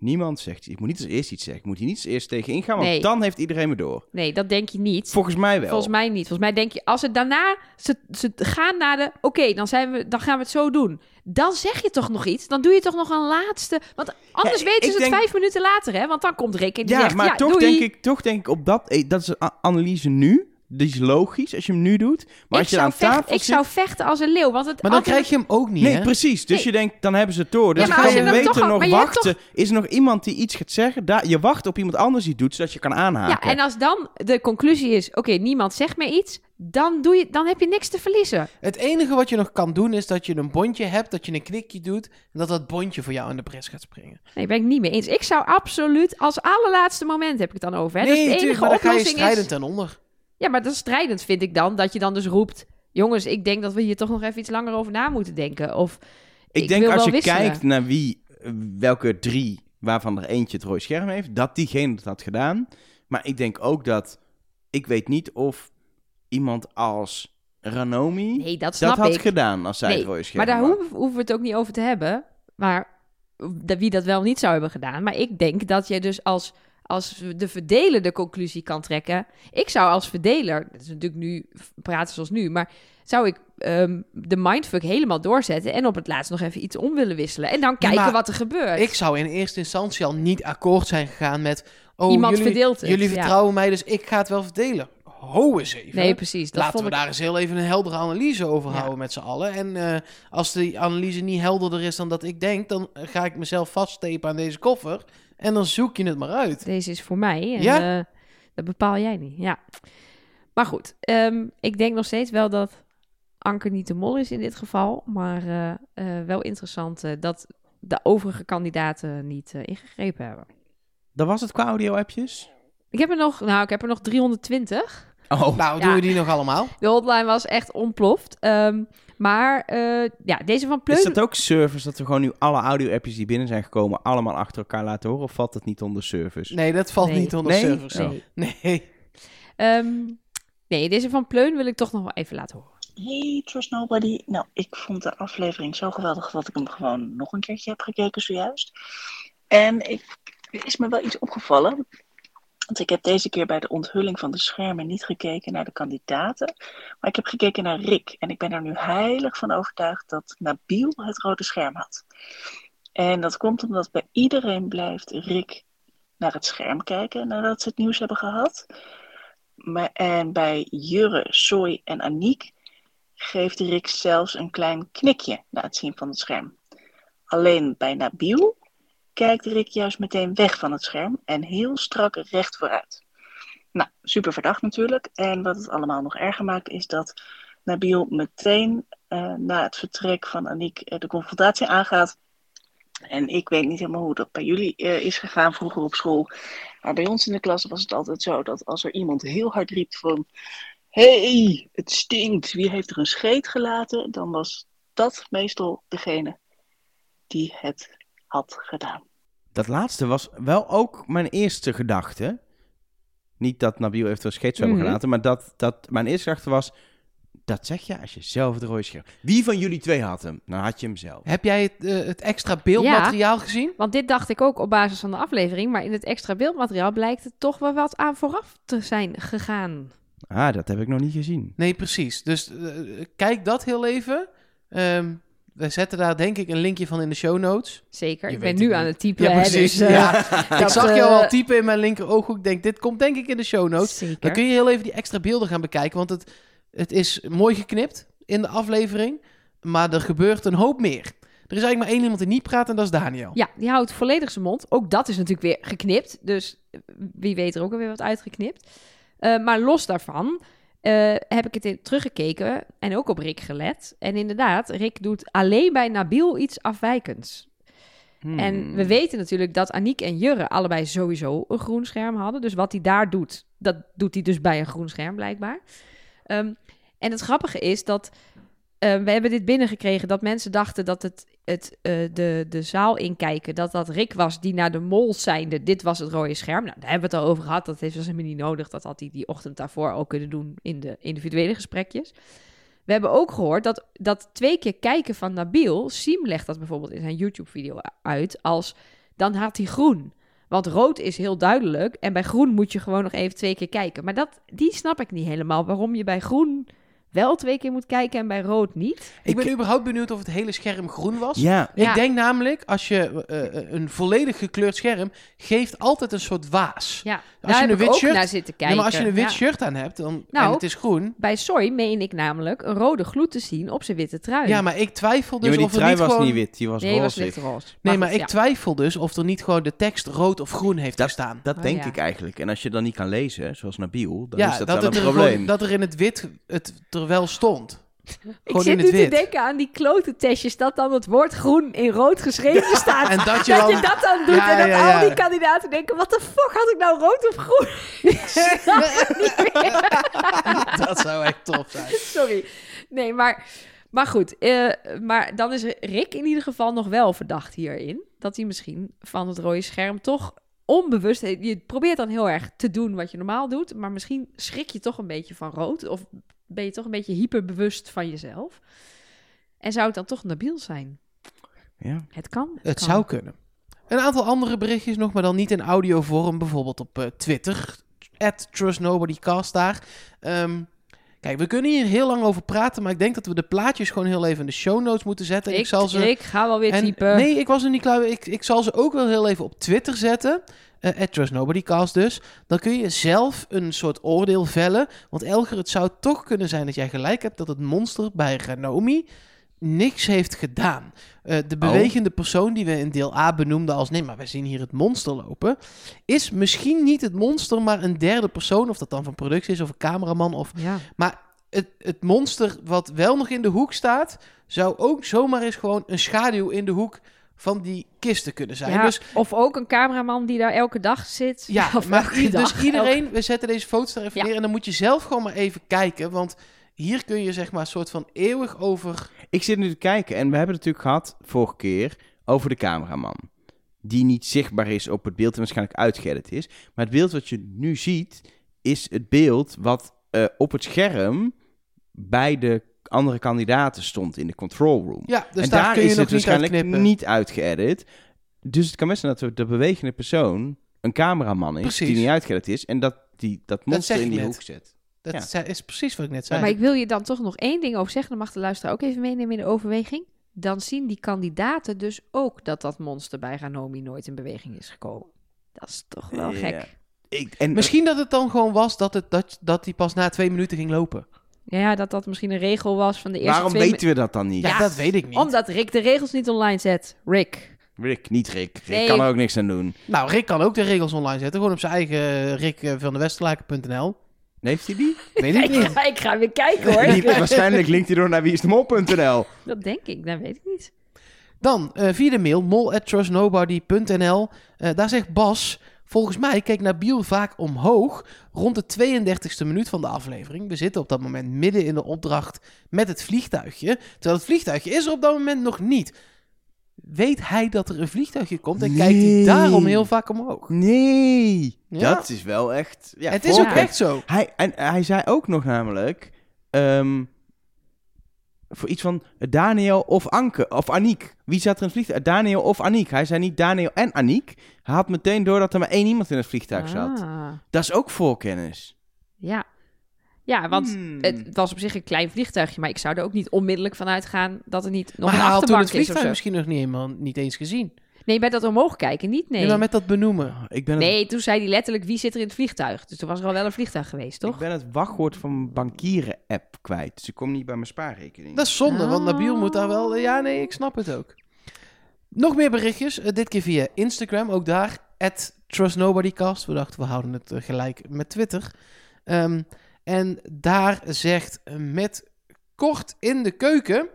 niemand zegt. Ik moet niet als eerst iets zeggen. Ik moet hier niet als eerst tegen ingaan, want Nee. dan heeft iedereen me door. Nee, dat denk je niet. Volgens mij wel. Volgens mij niet. Volgens mij denk je, als het daarna, ze, ze gaan naar de, oké, dan zijn we, dan gaan we het zo doen. Dan zeg je toch nog iets? Dan doe je toch nog een laatste, want anders Ja, weten ze het vijf minuten later, hè? Want dan komt Rick en die ja, zegt, maar ja, toch, doei. denk ik, toch denk ik op dat... eh, Dat is analyse nu. Die is logisch als je hem nu doet. Maar ik, als je zou aan tafel vechten, ik zit... zou vechten als een leeuw, want het Maar dan krijg je hem ook niet, Nee, hè? precies. Dus Nee. je denkt, dan hebben ze het door. Dus Ja, ga je weten nog maar je hebt wachten. Is er nog iemand die iets gaat zeggen? Daar, je wacht op iemand anders die het doet, zodat je kan aanhaken. Ja, en als dan de conclusie is, oké, niemand zegt meer iets, dan, doe je, dan heb je niks te verliezen. Het enige wat je nog kan doen is dat je een bondje hebt, dat je een knikje doet en dat dat bondje voor jou in de bres gaat springen. Nee, ben ik niet mee eens. Ik zou absoluut, als allerlaatste moment heb ik het dan over. Hè? dus de nee, enige maar dan ga je oplossing strijdend is... ten onder. Ja, maar dat is strijdend vind ik dan, dat je dan dus roept... Jongens, ik denk dat we hier toch nog even iets langer over na moeten denken. Of Ik, ik denk als je wisselen. kijkt naar wie, welke drie waarvan er eentje het rode scherm heeft, dat diegene het had gedaan. Maar ik denk ook dat, ik weet niet of iemand als Ranomi Nee, dat dat had ik. gedaan als zij Nee, het rode scherm Maar daar had. hoeven, we het ook niet over te hebben. Maar wie dat wel niet zou hebben gedaan. Maar ik denk dat je dus als, als de verdeler de conclusie kan trekken. Ik zou als verdeler, dat is natuurlijk nu praten zoals nu, maar zou ik ehm, de mindfuck helemaal doorzetten en op het laatst nog even iets om willen wisselen. En dan kijken wat er gebeurt. Ik zou in eerste instantie al niet akkoord zijn gegaan met... Oh, Iemand jullie, verdeelt het, Jullie ja. vertrouwen mij, dus ik ga het wel verdelen. Ho eens even. nee, precies. Dat Laten vond we ik... daar eens heel even een heldere analyse over Ja. houden met z'n allen. En eh, als die analyse niet helderder is dan dat ik denk, dan ga ik mezelf vaststepen aan deze koffer. En dan zoek je het maar uit. Deze is voor mij. En, Ja? eh, dat bepaal jij niet. Ja. Maar goed, ehm, ik denk nog steeds wel dat Anker niet de mol is in dit geval. Maar eh, eh, wel interessant dat de overige kandidaten niet eh, ingegrepen hebben. Dat was het qua audio-appjes? Ik heb er nog, nou, ik heb er nog 320. Oh, Nou, Ja. doen we die nog allemaal? De hotline was echt ontploft. Ehm, maar eh, ja, deze van Pleun... is dat ook service dat we gewoon nu alle audio-appjes die binnen zijn gekomen allemaal achter elkaar laten horen? Of valt dat niet onder service? Nee, dat valt Nee. niet onder Nee? service. Oh. Nee. Nee. Ehm, nee, deze van Pleun wil ik toch nog wel even laten horen. Hey, Trust Nobody. Nou, ik vond de aflevering zo geweldig dat ik hem gewoon nog een keertje heb gekeken zojuist. En ik, er is me wel iets opgevallen. Want ik heb deze keer bij de onthulling van de schermen niet gekeken naar de kandidaten. Maar ik heb gekeken naar Rick. En ik ben er nu heilig van overtuigd dat Nabil het rode scherm had. En dat komt omdat bij iedereen blijft Rick naar het scherm kijken nadat ze het nieuws hebben gehad. Maar, en bij Jurre, Soy en Aniek geeft Rick zelfs een klein knikje na het zien van het scherm. Alleen bij Nabil kijkt Rick juist meteen weg van het scherm en heel strak recht vooruit. Nou, super verdacht natuurlijk. En wat het allemaal nog erger maakt is dat Nabil meteen eh, na het vertrek van Aniek eh, de confrontatie aangaat. En ik weet niet helemaal hoe dat bij jullie eh, is gegaan vroeger op school. Maar bij ons in de klas was het altijd zo dat als er iemand heel hard riep van hey, het stinkt, wie heeft er een scheet gelaten? Dan was dat meestal degene die het had gedaan. Dat laatste was wel ook mijn eerste gedachte. Niet dat Nabil eventueel scheet zou hebben Mhm. gelaten, maar dat, dat mijn eerste gedachte was... Dat zeg je als je zelf het rode scherm... Wie van jullie twee had hem? Nou had je hem zelf. Heb jij het, eh, het extra beeldmateriaal gezien? Want dit dacht ik ook op basis van de aflevering. Maar in het extra beeldmateriaal blijkt het toch wel wat aan vooraf te zijn gegaan. Ah, dat heb ik nog niet gezien. Nee, precies. Dus eh, kijk dat heel even. Ehm, we zetten daar denk ik een linkje van in de show notes. Zeker. Je ik ben nu het aan het typen. Ja, hè, precies. dus, eh, Ja. <laughs> Ik zag eh, jou al typen in mijn linker ooghoek. Ik denk, dit komt denk ik in de show notes. Zeker. Dan kun je heel even die extra beelden gaan bekijken. Want het, het is mooi geknipt in de aflevering. Maar er gebeurt een hoop meer. Er is eigenlijk maar één iemand die niet praat en dat is Daniel. Ja, die houdt volledig zijn mond. Ook dat is natuurlijk weer geknipt. Dus wie weet er ook alweer wat uitgeknipt. Eh, maar los daarvan eh, heb ik het in, teruggekeken en ook op Rick gelet. En inderdaad, Rick doet alleen bij Nabil iets afwijkends. Hmm. En we weten natuurlijk dat Aniek en Jurre allebei sowieso een groen scherm hadden. Dus wat hij daar doet, dat doet hij dus bij een groen scherm blijkbaar. Ehm, en het grappige is dat eh, we hebben dit binnengekregen dat mensen dachten dat het, het eh, de, de zaal inkijken, dat dat Rick was die naar de mol zijnde, dit was het rode scherm. Nou, daar hebben we het al over gehad. Dat heeft dus helemaal niet nodig. Dat had hij die ochtend daarvoor ook kunnen doen in de individuele gesprekjes. We hebben ook gehoord dat, dat twee keer kijken van Nabil, Siem legt dat bijvoorbeeld in zijn YouTube-video uit, als dan had hij groen. Want rood is heel duidelijk en bij groen moet je gewoon nog even twee keer kijken. Maar dat, die snap ik niet helemaal, waarom je bij groen wel twee keer moet kijken en bij rood niet. Ik ben überhaupt benieuwd of het hele scherm groen was. Ja, Ja. Ik denk namelijk, als je eh, een volledig gekleurd scherm geeft altijd een soort waas. Ja, Als daar je heb een ik wit ook shirt- naar zitten Ja, kijken. maar als je een wit Ja. shirt aan hebt dan, Nou, en het is groen. Bij Soy meen ik namelijk een rode gloed te zien op zijn witte trui. Ja, maar ik twijfel dus of er trui niet was gewoon... niet wit, die was nee, was roze. wit roze. Nee, maar goed, ik ja. twijfel dus of er niet gewoon de tekst rood of groen heeft Dat- gestaan. Dat Oh, denk ja. ik eigenlijk. En als je dan niet kan lezen, zoals Nabil, dan ja, is dat, dat, wel het een er probleem. dat er in het wit het er wel stond. <laughs> Ik zit nu het te wit. denken aan die klote testjes dat dan het woord groen in rood geschreven staat. En dat je dat dan... je dat dan doet Ja, en dat ja, ja. al die kandidaten denken... wat de fuck had ik nou rood of groen? <laughs> <laughs> Dat zou echt tof zijn. Sorry. Nee, maar, maar goed. eh, maar dan is Rick in ieder geval nog wel verdacht hierin. dat hij misschien van het rode scherm toch onbewust... Je probeert dan heel erg te doen wat je normaal doet, maar misschien schrik je toch een beetje van rood. Of ben je toch een beetje hyperbewust van jezelf. En zou het dan toch Nabil zijn? Ja. Het kan. Het kan. zou kunnen. Een aantal andere berichtjes nog, maar dan niet in audiovorm. Bijvoorbeeld op eh, Twitter. At TrustNobodyCast daar. Ehm, kijk, we kunnen hier heel lang over praten. Maar ik denk dat we de plaatjes gewoon heel even in de show notes moeten zetten. En Ik, ik zal ze... ik ga wel weer En- typen. Nee, ik was er niet klaar. Ik, ik zal ze ook wel heel even op Twitter zetten. Eh at TrustNobodyCast dus. Dan kun je zelf een soort oordeel vellen. Want Elger, het zou toch kunnen zijn dat jij gelijk hebt... dat het monster bij Ranomi niks heeft gedaan. Eh, de bewegende persoon die we in deel A benoemden als... nee, maar wij zien hier het monster lopen... is misschien niet het monster, maar een derde persoon... of dat dan van productie is of een cameraman of Ja. maar het, het monster wat wel nog in de hoek staat, zou ook zomaar eens gewoon een schaduw in de hoek van die kisten kunnen zijn. Ja, Dus Of ook een cameraman die daar elke dag zit. ja, <laughs> of maar elke i- <laughs> dag, dus iedereen, we zetten deze foto's daar even Ja. neer en dan moet je zelf gewoon maar even kijken, want hier kun je zeg maar een soort van eeuwig over. Ik zit nu te kijken en we hebben het natuurlijk gehad vorige keer over de cameraman. Die niet zichtbaar is op het beeld en waarschijnlijk uitgeëdit is. Maar het beeld wat je nu ziet, is het beeld wat eh, op het scherm bij de andere kandidaten stond in de control room. Ja, dus en daar, daar kun je is nog het niet waarschijnlijk uitknippen. niet uitgeëdit. Dus het kan best zijn dat de- de bewegende persoon een cameraman is Precies. die niet uitgeëdit is. En dat die dat monster in die net. hoek zit. Dat Ja. is precies wat ik net zei. Maar ik wil je dan toch nog één ding over zeggen. Dan mag de luisteraar ook even meenemen in de overweging. Dan zien die kandidaten dus ook dat dat monster bij Ranomi nooit in beweging is gekomen. Dat is toch wel Ja. gek. Ik, en, Misschien dat het dan gewoon was dat, het, dat, dat die pas na twee minuten ging lopen. Ja, ja, dat dat misschien een regel was van de eerste waarom twee... weten we dat dan niet? Ja, Ja, dat weet ik niet. Omdat Rick de regels niet online zet. Rick. Rick, niet Rick. Rick Nee. kan er ook niks aan doen. Nou, Rick kan ook de regels online zetten. Gewoon op zijn eigen eh, Rick eh, van de Westerlaken.nl. Heeft hij die? <laughs> Weet ik Ik niet. ga, ik ga weer kijken hoor. Die- waarschijnlijk linkt hij door naar wieisdemol.nl. <laughs> dat denk ik, dat weet ik niet. Dan eh, via de mail mol@trustnobody.nl. Eh, daar zegt Bas, volgens mij keek Nabil vaak omhoog rond de 32e minuut van de aflevering. We zitten op dat moment midden in de opdracht met het vliegtuigje, terwijl het vliegtuigje is er op dat moment nog niet. Weet hij dat er een vliegtuigje komt en kijkt hij daarom heel vaak omhoog? Nee, Ja. dat is wel echt... Ja, het is ook echt zo. Hij, en hij zei ook nog namelijk... ehm, voor iets van Daniel of Anke, of Aniek. Wie zat er in het vliegtuig? Daniel of Aniek. Hij zei niet Daniel en Aniek. Hij had meteen door dat er maar één iemand in het vliegtuig zat. Ah, Dat is ook voorkennis. ja. Ja, want Hmm. het was op zich een klein vliegtuigje, maar ik zou er ook niet onmiddellijk van uitgaan dat er niet nog maar een hij had toen achterbank het is vliegtuig misschien nog niet, helemaal, niet eens gezien. Nee, bij dat omhoog kijken niet, nee. Nee. maar met dat benoemen. Ik ben, het, Nee, toen zei hij letterlijk wie zit er in het vliegtuig. Dus toen was er al wel een vliegtuig geweest, ik toch? ben het wachtwoord van mijn bankieren-app kwijt. Dus ik kom niet bij mijn spaarrekening. Dat is zonde, want Ah. Nabil moet daar wel... Ja, nee, ik snap het ook. Nog meer berichtjes, eh, dit keer via Instagram, ook daar, at TrustNobodyCast. We dachten, we houden het eh, gelijk met Twitter. Ehm, en daar zegt eh, met kort in de keuken...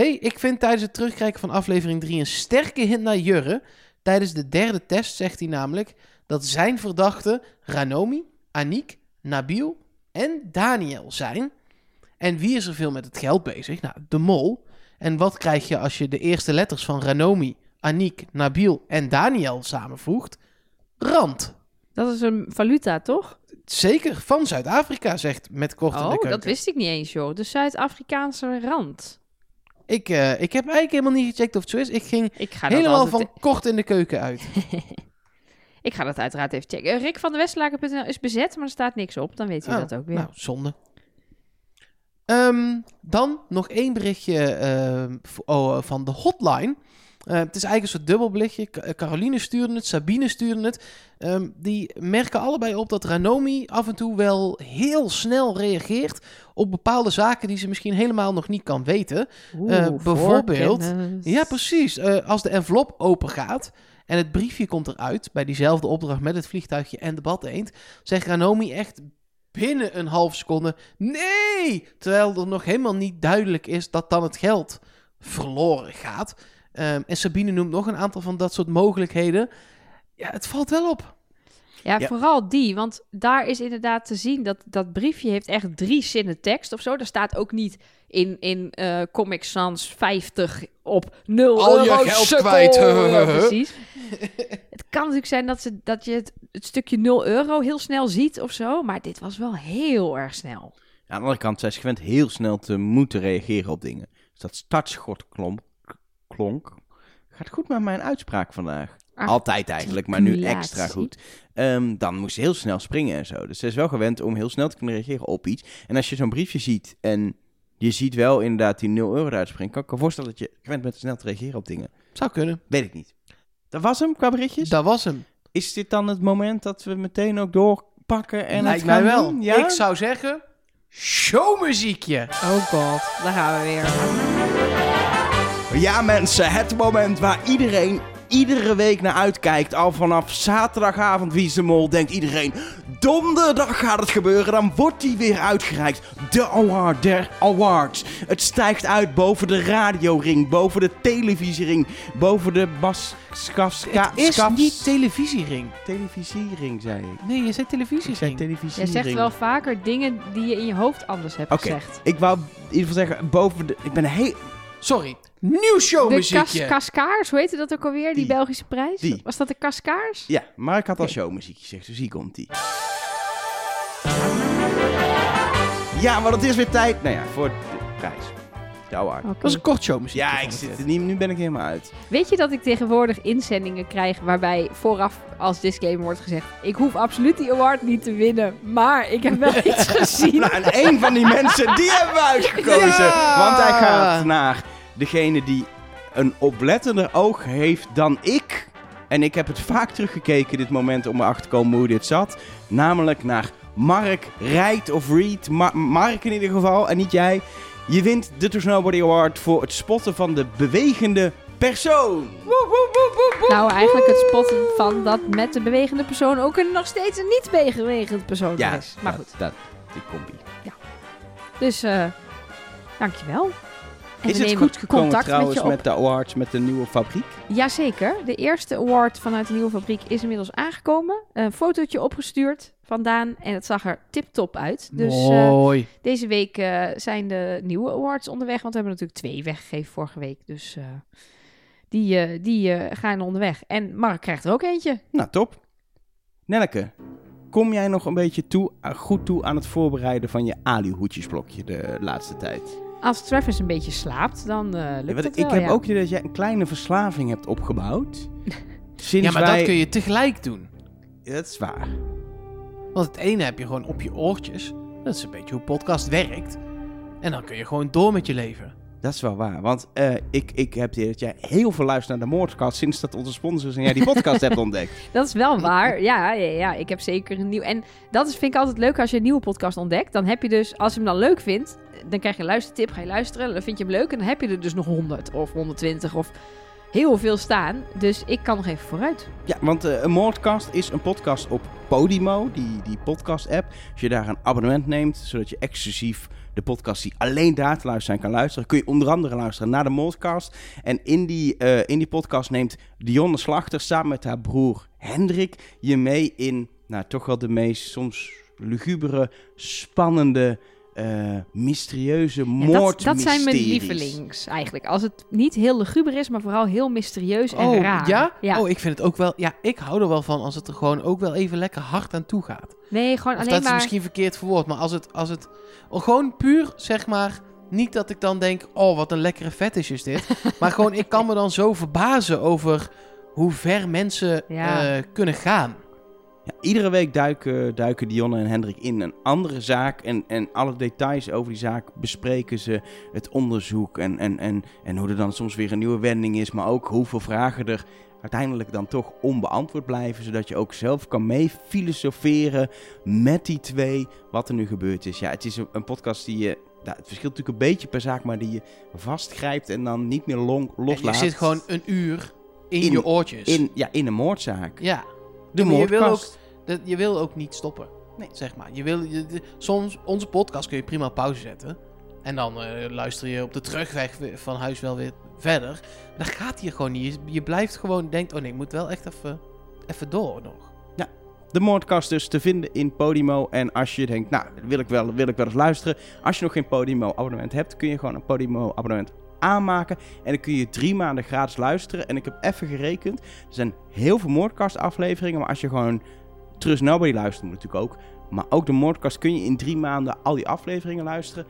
hey, ik vind tijdens het terugkijken van aflevering 3 een sterke hint naar Jurre. Tijdens de derde test zegt hij namelijk dat zijn verdachten Ranomi, Aniek, Nabil en Daniel zijn... En wie is er veel met het geld bezig? Nou, de mol. En wat krijg je als je de eerste letters van Ranomi, Aniek, Nabil en Daniel samenvoegt? Rand. Dat is een valuta, toch? Zeker van Zuid-Afrika, zegt met kort in de Oh, dat wist ik niet eens, joh. De Zuid-Afrikaanse rand. Ik, eh, ik heb eigenlijk helemaal niet gecheckt of het zo is. Ik ging Ik ga dat helemaal van kort in de keuken uit. <laughs> Ik ga dat uiteraard even checken. Eh, Rick van de Westlaken.nl is bezet, maar er staat niks op. Dan weet u Oh, dat ook weer. Nou, zonde. Ehm, dan nog één berichtje ehm, oh, van de hotline. Eh, het is eigenlijk een soort. Ca- Caroline stuurde het, Sabine stuurde het. Ehm, die merken allebei op dat Ranomi af en toe wel heel snel reageert op bepaalde zaken die ze misschien helemaal nog niet kan weten. Oeh, eh, bijvoorbeeld- voorkennis. Ja, precies. Eh, als de envelop open gaat en het briefje komt eruit bij diezelfde opdracht met het vliegtuigje en de bad eend, zegt Ranomi echt binnen een half seconde nee, terwijl er nog helemaal niet duidelijk is dat dan het geld verloren gaat. Ehm, en Sabine noemt nog een aantal van dat soort mogelijkheden. Ja, het valt wel op. Ja, Ja. vooral die, want daar is inderdaad te zien dat dat briefje heeft echt drie zinnen tekst of zo. Daar staat ook niet in, in eh Comic Sans 50 op 0 Al je geld sukkel. kwijt. Ja, <laughs> precies. <laughs> het kan natuurlijk zijn dat, ze, dat je het, het stukje 0 euro heel snel ziet of zo, maar dit was wel heel erg snel. Aan de andere kant zijn ze gewend heel snel te moeten reageren op dingen. Dus dat startschot klonk, klonk. Gaat goed met mijn uitspraak vandaag. Altijd eigenlijk, maar nu extra goed. Ehm, dan moest ze heel snel springen en zo. Dus ze is wel gewend om heel snel te kunnen reageren op iets. En als je zo'n briefje ziet en je ziet wel inderdaad die 0 euro eruit springen, kan ik me voorstellen dat je gewend bent snel te reageren op dingen. Zou kunnen. Weet ik niet. Dat was hem qua berichtjes. Dat was hem. Is dit dan het moment dat we meteen ook doorpakken en Lijkt het gaan mij wel. doen? Ja? Ik zou zeggen, showmuziekje. Oh god, daar gaan we weer. Ja, mensen, het moment waar iedereen iedere week naar uitkijkt. Al vanaf zaterdagavond Wie is de Mol denkt iedereen... Donderdag gaat het gebeuren, dan wordt die weer uitgereikt. De award der awards. Het stijgt uit boven de radioring, boven de televisiering, boven de bas... Skaf, Het is niet televisiering. televisiering, zei ik. Nee, je zei Ik zei televisiering. Jij zegt wel vaker dingen die je in je hoofd anders hebt Oké, gezegd. ik wou in ieder geval zeggen, boven de... Ik ben heel... Sorry, nieuw De showmuziekje. kas Kaskaars, hoe heette dat ook alweer, die, Die. Belgische prijs? Die. Was dat de Kaskaars? Ja, maar ik had al Oké. showmuziek gezegd, dus hier komt die. Ja, maar het is weer tijd, nou ja, voor de prijs. De award. Oké. Dat was een kort showmuziekje. Ja, ik zit er niet, nu ben ik helemaal uit. Weet je dat ik tegenwoordig inzendingen krijg waarbij vooraf als disclaimer wordt gezegd: ik hoef absoluut die award niet te winnen, maar ik heb wel <laughs> iets gezien. Nou, en één van die mensen, die hebben we uitgekozen. Ja! Want hij gaat naar degene die een oplettender oog heeft dan ik. En ik heb het vaak teruggekeken, dit moment, om erachter te komen hoe dit zat. Namelijk naar Mark Rijt of Reed. Ma- Mark in ieder geval, en niet jij. Je wint de To Snowbody Award voor het spotten van de bewegende persoon. Nou, eigenlijk het spotten van dat met de bewegende persoon ook een nog steeds een niet bewegend persoon Ja, is. Maar dat- goed, Dat, die compie. dus eh dankjewel. En Is het goed gekomen contact trouwens met met, de awards met de nieuwe fabriek? Jazeker. De eerste award vanuit de nieuwe fabriek is inmiddels aangekomen. Een fotootje opgestuurd vandaan en het zag er tip-top uit. Dus eh, Mooi. deze week eh, zijn de nieuwe awards onderweg, want we hebben natuurlijk twee weggegeven vorige week. Dus eh, die, eh, die eh, gaan onderweg. En Mark krijgt er ook eentje. Nou, top. Nelleke, kom jij nog een beetje toe, goed toe aan het voorbereiden van je aluhoedjesblokje de laatste tijd? Als Travis een beetje slaapt, dan eh lukt het ik wel, heb ja. ook idee dat jij een kleine verslaving hebt opgebouwd. <laughs> Sinds Ja, maar wij... dat kun je tegelijk doen. Ja, dat is waar. Want het ene heb je gewoon op je oortjes. Dat is een beetje hoe podcast werkt. En dan kun je gewoon door met je leven. Dat is wel waar. Want eh, ik, ik heb idee dat jij heel veel luistert naar de Moordcast sinds dat onze sponsors en jij die podcast hebt ontdekt. <laughs> Dat is wel waar. Ja, ja, ja, ik heb zeker een nieuw. En dat is, vind ik altijd leuk als je een nieuwe podcast ontdekt. Dan heb je dus, als je hem dan leuk vindt, dan krijg je een luistertip, ga je luisteren. Dan vind je hem leuk en dan heb je er dus nog 100 of 120 of heel veel staan. Dus ik kan nog even vooruit. Ja, want eh, een Moordcast is een podcast op Podimo, die, die podcast-app. Als je daar een abonnement neemt, zodat je exclusief de podcast die alleen daar te luisteren kan luisteren, kun je onder andere luisteren naar de Moordcast. En in die, eh, in die podcast neemt Dionne Slachter samen met haar broer Hendrik je mee in, nou, toch wel de meest soms lugubere, spannende, eh, mysterieuze Ja, dat, moordmysteries. dat zijn mijn lievelings eigenlijk. Als het niet heel luguber is, maar vooral heel mysterieus en oh, raar. ja? ja. Oh, ik vind het ook wel... Ja, ik hou er wel van als het er gewoon ook wel even lekker hard aan toe gaat. nee, gewoon Of alleen dat is maar... misschien verkeerd verwoord, maar als het, als het oh, gewoon puur, zeg maar, niet dat ik dan denk, oh, wat een lekkere fetish is dit. <laughs> maar gewoon, ik kan me dan zo verbazen over hoe ver mensen Ja. eh, kunnen gaan. Ja, iedere week duiken, duiken Dionne en Hendrik in een andere zaak. En, en alle details over die zaak bespreken ze. Het onderzoek en, en, en, en hoe er dan soms weer een nieuwe wending is. Maar ook hoeveel vragen er uiteindelijk dan toch onbeantwoord blijven. Zodat je ook zelf kan mee filosoferen met die twee wat er nu gebeurd is. Ja, het is een, podcast die je... Ja, het verschilt natuurlijk een beetje per zaak, maar die je vastgrijpt en dan niet meer long, En loslaat. je zit gewoon een uur in, In- je oortjes. in, ja, in een moordzaak. Ja. De maar je wil, ook, je wil ook niet stoppen. Nee. Zeg maar. Je wil, je, de- soms, onze podcast kun je prima op pauze zetten. En dan eh, luister je op de terugweg van huis wel weer verder. Dat gaat hier gewoon niet. Je, je blijft gewoon denken, oh nee, ik moet wel echt even, even door nog. de Moordcast dus te vinden in Podimo. En als je denkt, nou, wil ik wel, wil ik wel eens luisteren. Als je nog geen Podimo-abonnement hebt, kun je gewoon een Podimo-abonnement aanmaken. En dan kun je drie maanden gratis luisteren. En ik heb even gerekend. Er zijn heel veel Moordcast-afleveringen. Maar als je gewoon Trust Nobody luistert, moet natuurlijk ook. Maar ook de Moordcast kun je in drie maanden al die afleveringen luisteren.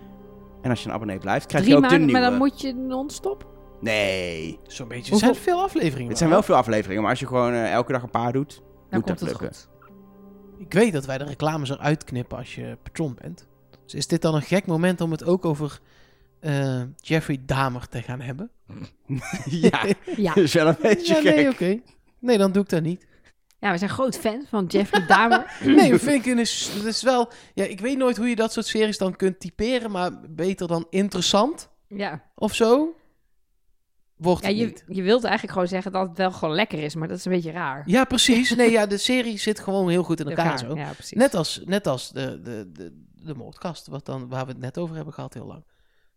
En als je een abonnee blijft, krijg Drie je ook de maanden, nieuwe. maar dan moet je non-stop. Nee. Zo'n beetje. Er zijn veel afleveringen. Het zijn wel veel afleveringen, maar als je gewoon eh, elke dag een paar doet, Dan moet komt dat het lukken. goed. Ik weet dat wij de reclames eruit knippen als je patron bent. Dus is dit dan een gek moment om het ook over eh, Jeffrey Dahmer te gaan hebben? <laughs> ja, <laughs> Ja. dat is wel een beetje Ja, gek. nee, oké. Nee, dan doe ik dat niet. ja, we zijn groot fan van Jeffrey Dahmer. <laughs> Nee, ik is, dat is wel... Ja, ik weet nooit hoe je dat soort series dan kunt typeren, maar beter dan interessant ja. of zo. Wordt Ja, je, niet. je wilt eigenlijk gewoon zeggen dat het wel gewoon lekker is, maar dat is een beetje raar. Ja, precies. Nee, ja, de serie zit gewoon heel goed in elkaar zo. Ja, precies. Net als, net als de, de, de, de moordkast, wat dan, waar we het net over hebben gehad heel lang.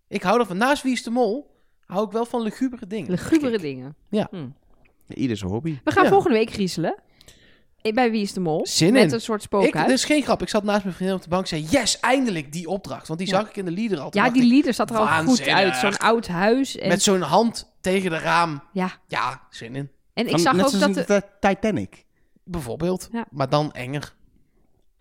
Ik hou ervan. Naast Wie is de Mol hou ik wel van lugubere dingen. Lugubere Kijk, dingen. Ja. Hm. Ieder zijn hobby. We gaan Ja. volgende week griezelen. Ik Bij Wie is de Mol. Zin Met in. een soort Ik, spookhuis. dit is geen grap. Ik zat naast mijn vriendin op de bank en zei, yes, eindelijk die opdracht. Want die Ja. zag ik in de leader al. Toen ja, die ik, lieder zat er al goed uit. Zo'n oud huis. En, Met zo'n hand tegen de raam. ja. Ja, zin in. en ik Van- zag net ook dat... De, de Titanic. Bijvoorbeeld. Ja. Maar dan enger.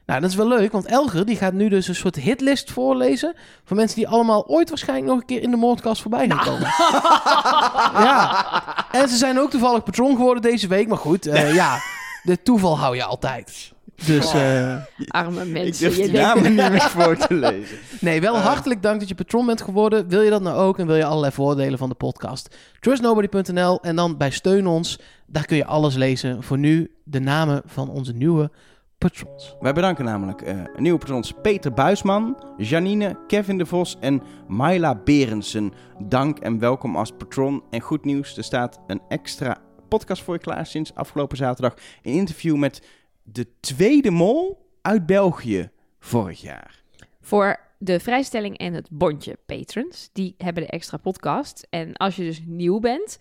Nou, dat is wel leuk, want Elger die gaat nu dus een soort hitlist voorlezen. Van mensen die allemaal ooit waarschijnlijk nog een keer in de moordkast voorbij gaan komen. <laughs> ja. En ze zijn ook toevallig patron geworden deze week. Maar goed, eh, ja, de toeval hou je altijd. Dus eh, arme Ik mensen. durf je namen niet meer voor te lezen. <laughs> nee, wel hartelijk dank dat je patron bent geworden. Wil je dat nou ook en wil je allerlei voordelen van de podcast? Trustnobody.nl en dan bij Steun ons. Daar kun je alles lezen. Voor nu de namen van onze nieuwe patrons. Wij bedanken namelijk eh, nieuwe patrons Peter Buisman, Janine, Kevin de Vos en Myla Berensen. Dank en welkom als patron. En goed nieuws, er staat een extra podcast voor je klaar sinds afgelopen zaterdag. Een interview met de tweede mol uit België vorig jaar. Voor de vrijstelling en het bondje patrons. Die hebben de extra podcast. En als je dus nieuw bent,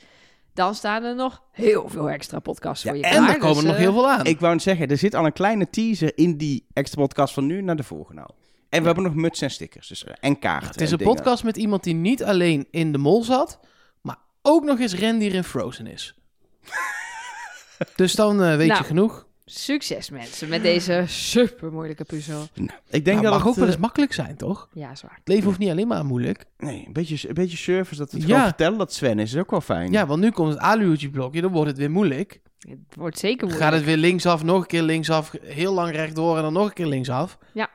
dan staan er nog heel veel extra podcasts Ja, voor je En klaar. er komen Dus, nog eh, heel veel aan. Ik wou net zeggen, er zit al een kleine teaser in die extra podcast van nu naar de volgende al. En we hebben nog muts en stickers dus, eh, en kaarten. Het is en een dingen. podcast met iemand die niet alleen in de mol zat, maar ook nog eens rendier in Frozen is. <laughs> dus dan eh, weet Nou. je genoeg. Succes mensen met deze super moeilijke puzzel. Nou, ik denk Ja, dat mag het, ook wel eens makkelijk zijn, toch? Ja, zwaar. Het leven hoeft niet alleen maar moeilijk. Nee, een beetje, een beetje service, dat we het Ja. gewoon vertellen dat Sven is, is ook wel fijn. Ja, want nu komt het aluhoedje-blokje, dan wordt het weer moeilijk. Het wordt zeker Dan moeilijk. gaat het weer linksaf, nog een keer linksaf, heel lang rechtdoor en dan nog een keer linksaf. Ja.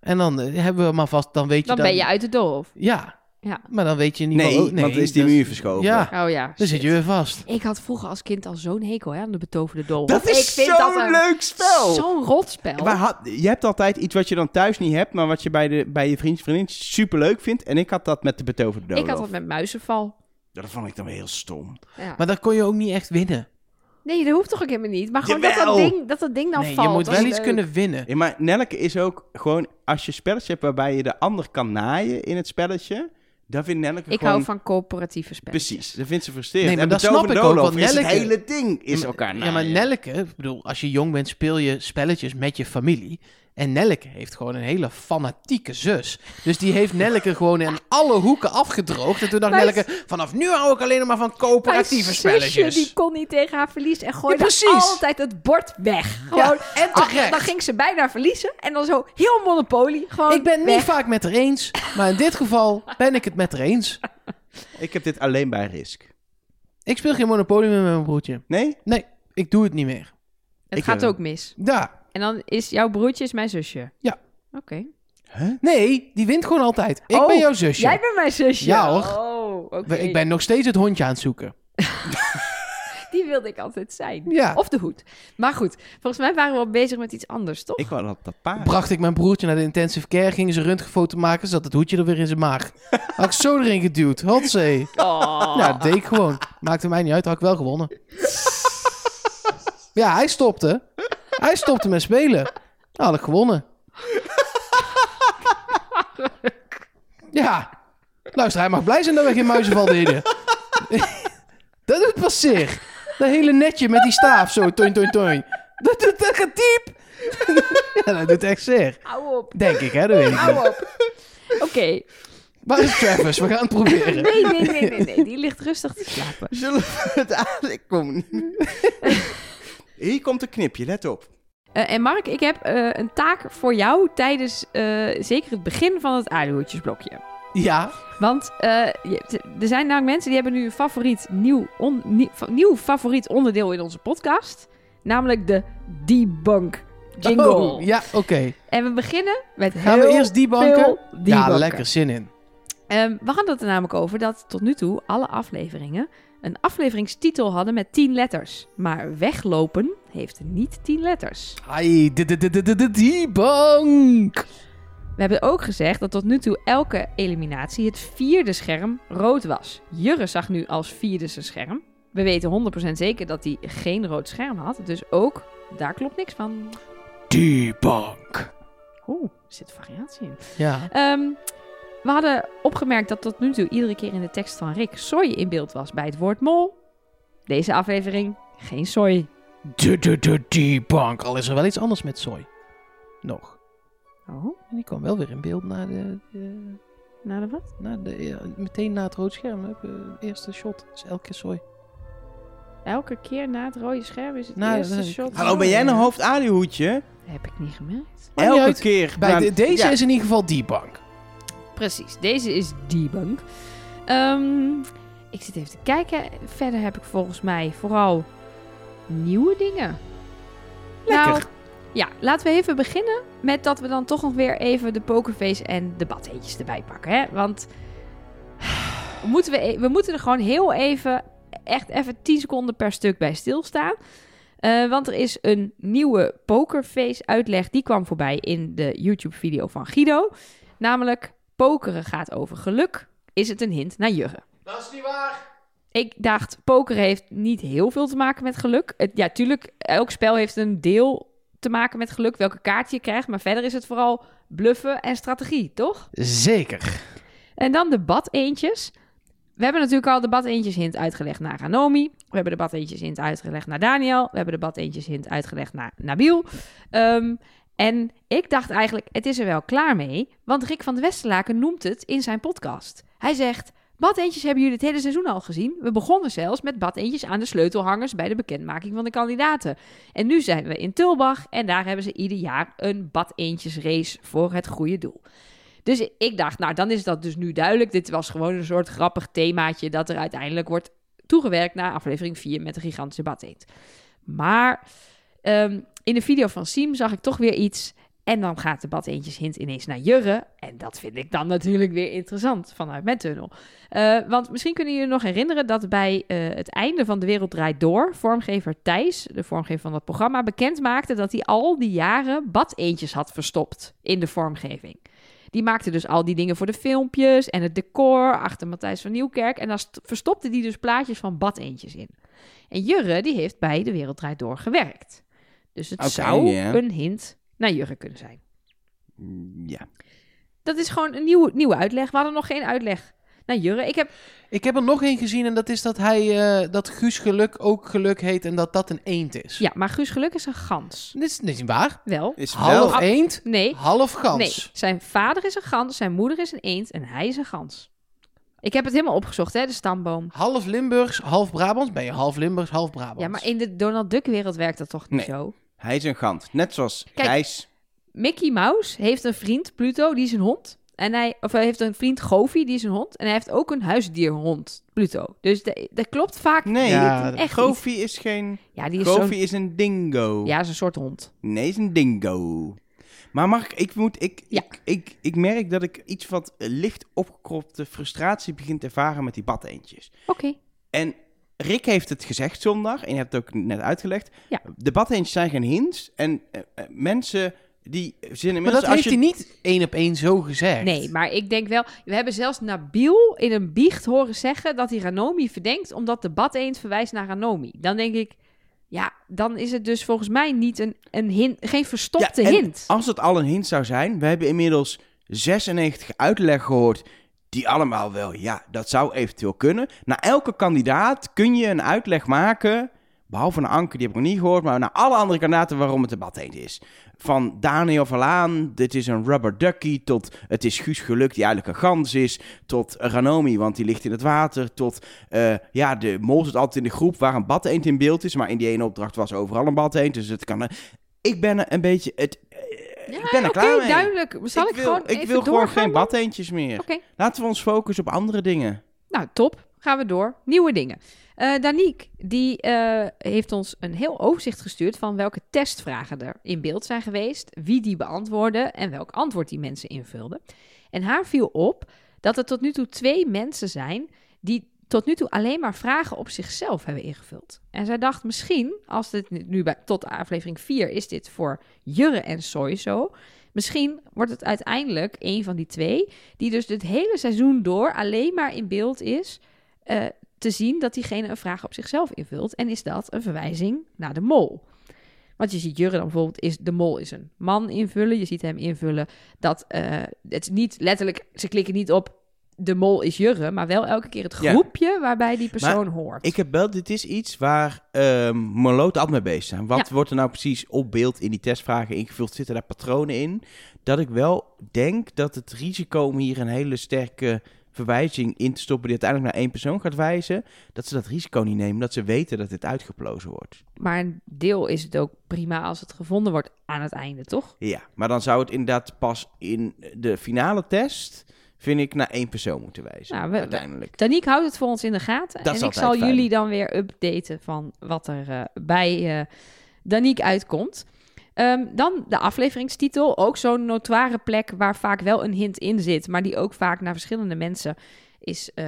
En dan eh, hebben we maar vast, dan weet je Dan ben je uit de doolhof. Ja. Ja. Maar dan weet je niet nee, wel- want dan is die muur verschoven. Ja, Oh ja. dan zit je weer vast. Ik had vroeger als kind al zo'n hekel hè, aan de betoverde doolhof. Dat ik is vind zo'n dat een- leuk spel! Zo'n rotspel. Maar had- je hebt altijd iets wat je dan thuis niet hebt, maar wat je bij, de, bij je vriendje vriendin super leuk vindt. En ik had dat met de betoverde doolhof. ik had dat met muizenval. Ja, dat vond ik dan weer heel stom. Ja. Maar dan kon je ook niet echt winnen. Nee, dat hoeft toch ook helemaal niet. Maar gewoon dat dat, ding, dat dat ding dan nee, valt. je moet dat wel iets leuk. kunnen winnen. Ja, maar Nelke is ook gewoon, als je spelletje hebt waarbij je de ander kan naaien in het spelletje, vindt Ik gewoon... hou van coöperatieve spelletjes. Precies, dat vindt ze frustrerend. Nee, maar en dat snap ik ook, want het hele ding is elkaar Ja, maar ik bedoel, als je jong bent speel je spelletjes met je familie. En Nelke heeft gewoon een hele fanatieke zus. Dus die heeft Nelke gewoon in alle hoeken afgedroogd. En toen dacht Nelke, vanaf nu hou ik alleen maar van coöperatieve Mijn spelletjes. zusje, die kon niet tegen haar verliezen en gooide Ja, altijd het bord weg. Gewoon, Ja, en terecht. dan ging ze bijna verliezen en dan zo heel Monopoly. Gewoon Ik ben niet weg. vaak met haar eens, maar in dit geval ben ik het met haar eens. Ik heb dit alleen bij Risk. Ik speel geen Monopoly meer met mijn broertje. Nee? Nee, ik doe het niet meer. Het Ik, gaat eh, ook mis. Ja, En dan is jouw broertje is mijn zusje. Ja. Oké. Huh? nee, die wint gewoon altijd. Ik Oh, ben jouw zusje. Jij bent mijn zusje. Ja, hoor. Oh, oké. Ik ben nog steeds het hondje aan het zoeken. <laughs> Die wilde ik altijd zijn. Ja. Of de hoed. Maar goed, volgens mij waren we al bezig met iets anders, toch? Ik wou dat, dat paard. Bracht ik mijn broertje naar de intensive care, gingen ze röntgenfoto maken, zat het hoedje er weer in zijn maag. <laughs> Had ik zo erin geduwd, hotzee. Oh. Ja, dat deed ik gewoon. Maakte mij niet uit, had ik wel gewonnen. <laughs> Ja, hij stopte. Hij stopte met spelen. Nou, had ik gewonnen. Ja. Luister, hij mag blij zijn dat we geen muizenval deden. <laughs> dat doet pas zeer. Dat hele netje met die staaf, zo, toin, toin, toin. Dat, dat, dat gaat diep. <laughs> Ja, dat doet echt zeer. Hou op. Denk ik, hè? Dat weet ik niet. Hou op. Oké. Waar is Travis? We gaan het proberen. Nee, nee, nee, nee, nee. Die ligt rustig te slapen. Zullen we het aan... Ik kom niet. <laughs> Hier komt een knipje, let op. Eh, en Mark, ik heb eh, een taak voor jou tijdens eh, zeker het begin van het aardehoedjesblokje. Ja. Want eh, je- er zijn namelijk mensen die hebben nu een favoriet nieuw, on- nieuw favoriet onderdeel in onze podcast. Namelijk de debunk jingle. Oh, ja, oké. En we beginnen met Gaan we heel eerst debunken? veel Ja, debunken. lekker. Zin in. Ehm, we hadden het er namelijk over dat tot nu toe alle afleveringen een afleveringstitel hadden met 10 letters. Maar weglopen heeft niet 10 letters. Hai, de- de- de- de- de- de debunk. We hebben ook gezegd dat tot nu toe elke eliminatie het vierde scherm rood was. Jurre zag nu als vierde zijn scherm. We weten 100% zeker dat hij geen rood scherm had. Dus ook daar klopt niks van. Debunk. Oeh, er zit variatie in. Ja. Ehm, we hadden opgemerkt dat tot nu toe iedere keer in de tekst van Rick soy in beeld was bij het woord mol. Deze aflevering geen soy. De, de, de debunk. Al is er wel iets anders met soy. Nog. Oh, En die kwam wel weer in beeld na de... de- nou de wat? na de ja, meteen na het rood scherm. hè. De eerste shot is elke keer soy. Elke keer na het rode scherm is het Nou, eerste shot. Hallo, ben jij een hoofdaluhoedje? Heb ik niet gemerkt. Elke uit. keer. Bij de- deze ja. is in ieder geval debunk. Precies, deze is debunk. Ehm, ik zit even te kijken. Verder heb ik volgens mij vooral nieuwe dingen. Lekker. Nou, ja, laten we even beginnen met dat we dan toch nog weer even de pokerface en de badheetjes erbij pakken. Hè? Want <sighs> moeten we, e- we moeten er gewoon heel even, echt even 10 seconden per stuk bij stilstaan. Eh, want er is een nieuwe pokerface uitleg. Die kwam voorbij in de YouTube video van Guido. Namelijk, pokeren gaat over geluk. Is het een hint naar Jurre? Dat is niet waar. Ik dacht, poker heeft niet heel veel te maken met geluk. Het, ja, tuurlijk, elk spel heeft een deel te maken met geluk, welke kaart je krijgt. Maar verder is het vooral bluffen en strategie, toch? Zeker. En dan de bad-eentjes. We hebben natuurlijk al de bad-eentjes hint uitgelegd naar Ranomi. We hebben de bad-eentjes hint uitgelegd naar Daniel. We hebben de bad-eentjes hint uitgelegd naar Nabil. Ehm, en ik dacht eigenlijk, het is er wel klaar mee. Want Rick van de Westerlaken noemt het in zijn podcast. Hij zegt, badeentjes hebben jullie het hele seizoen al gezien. We begonnen zelfs met badeentjes aan de sleutelhangers bij de bekendmaking van de kandidaten. En nu zijn we in Tulbach en daar hebben ze ieder jaar een badeentjesrace voor het goede doel. Dus ik dacht, nou dan is dat dus nu duidelijk. Dit was gewoon een soort grappig themaatje dat er uiteindelijk wordt toegewerkt naar aflevering 4 met de gigantische badeend. Maar ehm, in de video van Siem zag ik toch weer iets. En dan gaat de badeentjes hint ineens naar Jurre. En dat vind ik dan natuurlijk weer interessant vanuit mijn tunnel. Eh, want misschien kunnen jullie nog herinneren dat bij eh, het einde van De Wereld Draait Door... vormgever Thijs, de vormgever van dat programma, bekend maakte... dat hij al die jaren badeentjes had verstopt in de vormgeving. Die maakte dus al die dingen voor de filmpjes en het decor achter Matthijs van Nieuwkerk. En st- verstopte die dus plaatjes van badeentjes in. En Jurre, die heeft bij De Wereld Draait Door gewerkt. Dus het zou een hint naar Jurre kunnen zijn. Ja. Dat is gewoon een nieuwe, nieuwe uitleg. We hadden nog geen uitleg naar Jurre. Ik heb... Ik heb er nog één gezien en dat is dat hij, eh, dat Guus Geluk ook Geluk heet en dat dat een eend is. Ja, maar Guus Geluk is een gans. Dit is niet waar. Wel. Is Half wel... eend, Nee, half gans. nee. Zijn vader is een gans, zijn moeder is een eend en hij is een gans. Ik heb het helemaal opgezocht, hè, de stamboom. Half Limburgs, half Brabants. Ben je half Limburgs, half Brabants. Ja, maar in de Donald Duck-wereld werkt dat toch niet Nee. zo? Hij is een gant. Net zoals Kijk. Gijs. Mickey Mouse heeft een vriend, Pluto, die is een hond. En hij, of hij heeft een vriend, Goofy, die is een hond. En hij heeft ook een huisdierhond, Pluto. Dus de- dat klopt vaak. Nee, Ja, het- echt Goofy is geen... Ja, die is Goofy is een dingo. Ja, is een soort hond. Nee, is een dingo. Maar Mark, ik moet... Ik, Ja. ik, ik, ik merk dat ik iets wat licht opgekropte frustratie begin te ervaren met die badeentjes. Oké. En Rick heeft het gezegd zondag, en je hebt het ook net uitgelegd. Ja. Badeentjes zijn geen hints. En eh, eh, mensen die zijn Maar dat als heeft je... hij niet één op één zo gezegd. Nee, maar ik denk wel... We hebben zelfs Nabil in een biecht horen zeggen dat hij Ranomi verdenkt... omdat de badeend verwijst naar Ranomi. Dan denk ik... Ja, dan is het dus volgens mij niet een, een hint, geen verstopte Ja, en hint. Als het al een hint zou zijn, we hebben inmiddels 96 uitleg gehoord. Die allemaal wel, ja, dat zou eventueel kunnen. Na elke kandidaat kun je een uitleg maken behalve naar Anke, die heb ik nog niet gehoord, maar naar alle andere kandidaten waarom het een badheet is. Van Daniel Verlaan, dit is een rubber ducky, tot het is Guus Geluk die eigenlijk een gans is, tot Ranomi, want die ligt in het water, tot eh, ja, de mol zit altijd in de groep waar een badeend in beeld is, maar in die ene opdracht was overal een badeend, dus het kan... ik ben een beetje... Het, eh, Ja, ik ben er oké, klaar mee. duidelijk. Zal ik, wil, gewoon ik wil gewoon geen badeentjes meer. Laten we ons focussen op andere dingen. nou top. Gaan we door. Nieuwe dingen. Eh Danique, die eh, heeft ons een heel overzicht gestuurd van welke testvragen er in beeld zijn geweest, wie die beantwoordden en welk antwoord die mensen invulden. En haar viel op dat er tot nu toe twee mensen zijn die tot nu toe alleen maar vragen op zichzelf hebben ingevuld. En zij dacht misschien, als dit nu- bij, tot aflevering 4 is dit voor Jurre en Soy zo. Misschien wordt het uiteindelijk een van die twee, die dus het hele seizoen door alleen maar in beeld is eh, te zien dat diegene een vraag op zichzelf invult. En is dat een verwijzing naar de mol? Want je ziet Jurre dan bijvoorbeeld, is de mol is een man invullen. Je ziet hem invullen dat eh, het niet letterlijk, ze klikken niet op de mol is Jurre, maar wel elke keer het Ja. groepje waarbij die persoon hoort. Ik heb wel, dit is iets waar ehm Merlot altijd mee bezig zijn. Wat Ja. wordt er nou precies op beeld in die testvragen ingevuld? Zitten daar patronen in? Dat ik wel denk dat het risico om hier een hele sterke verwijzing in te stoppen die uiteindelijk naar één persoon gaat wijzen, dat ze dat risico niet nemen, dat ze weten dat dit uitgeplozen wordt. Maar een deel is het ook prima als het gevonden wordt aan het einde, toch? Ja, maar dan zou het inderdaad pas in de finale test, vind ik, naar één persoon moeten wijzen. Nou, we- uiteindelijk. Danique houdt het voor ons in de gaten. Dat en ik zal fijn. jullie dan weer updaten van wat er eh, bij eh Danique uitkomt. Ehm, dan de afleveringstitel. Ook zo'n notoire plek waar vaak wel een hint in zit. Maar die ook vaak naar verschillende mensen is eh,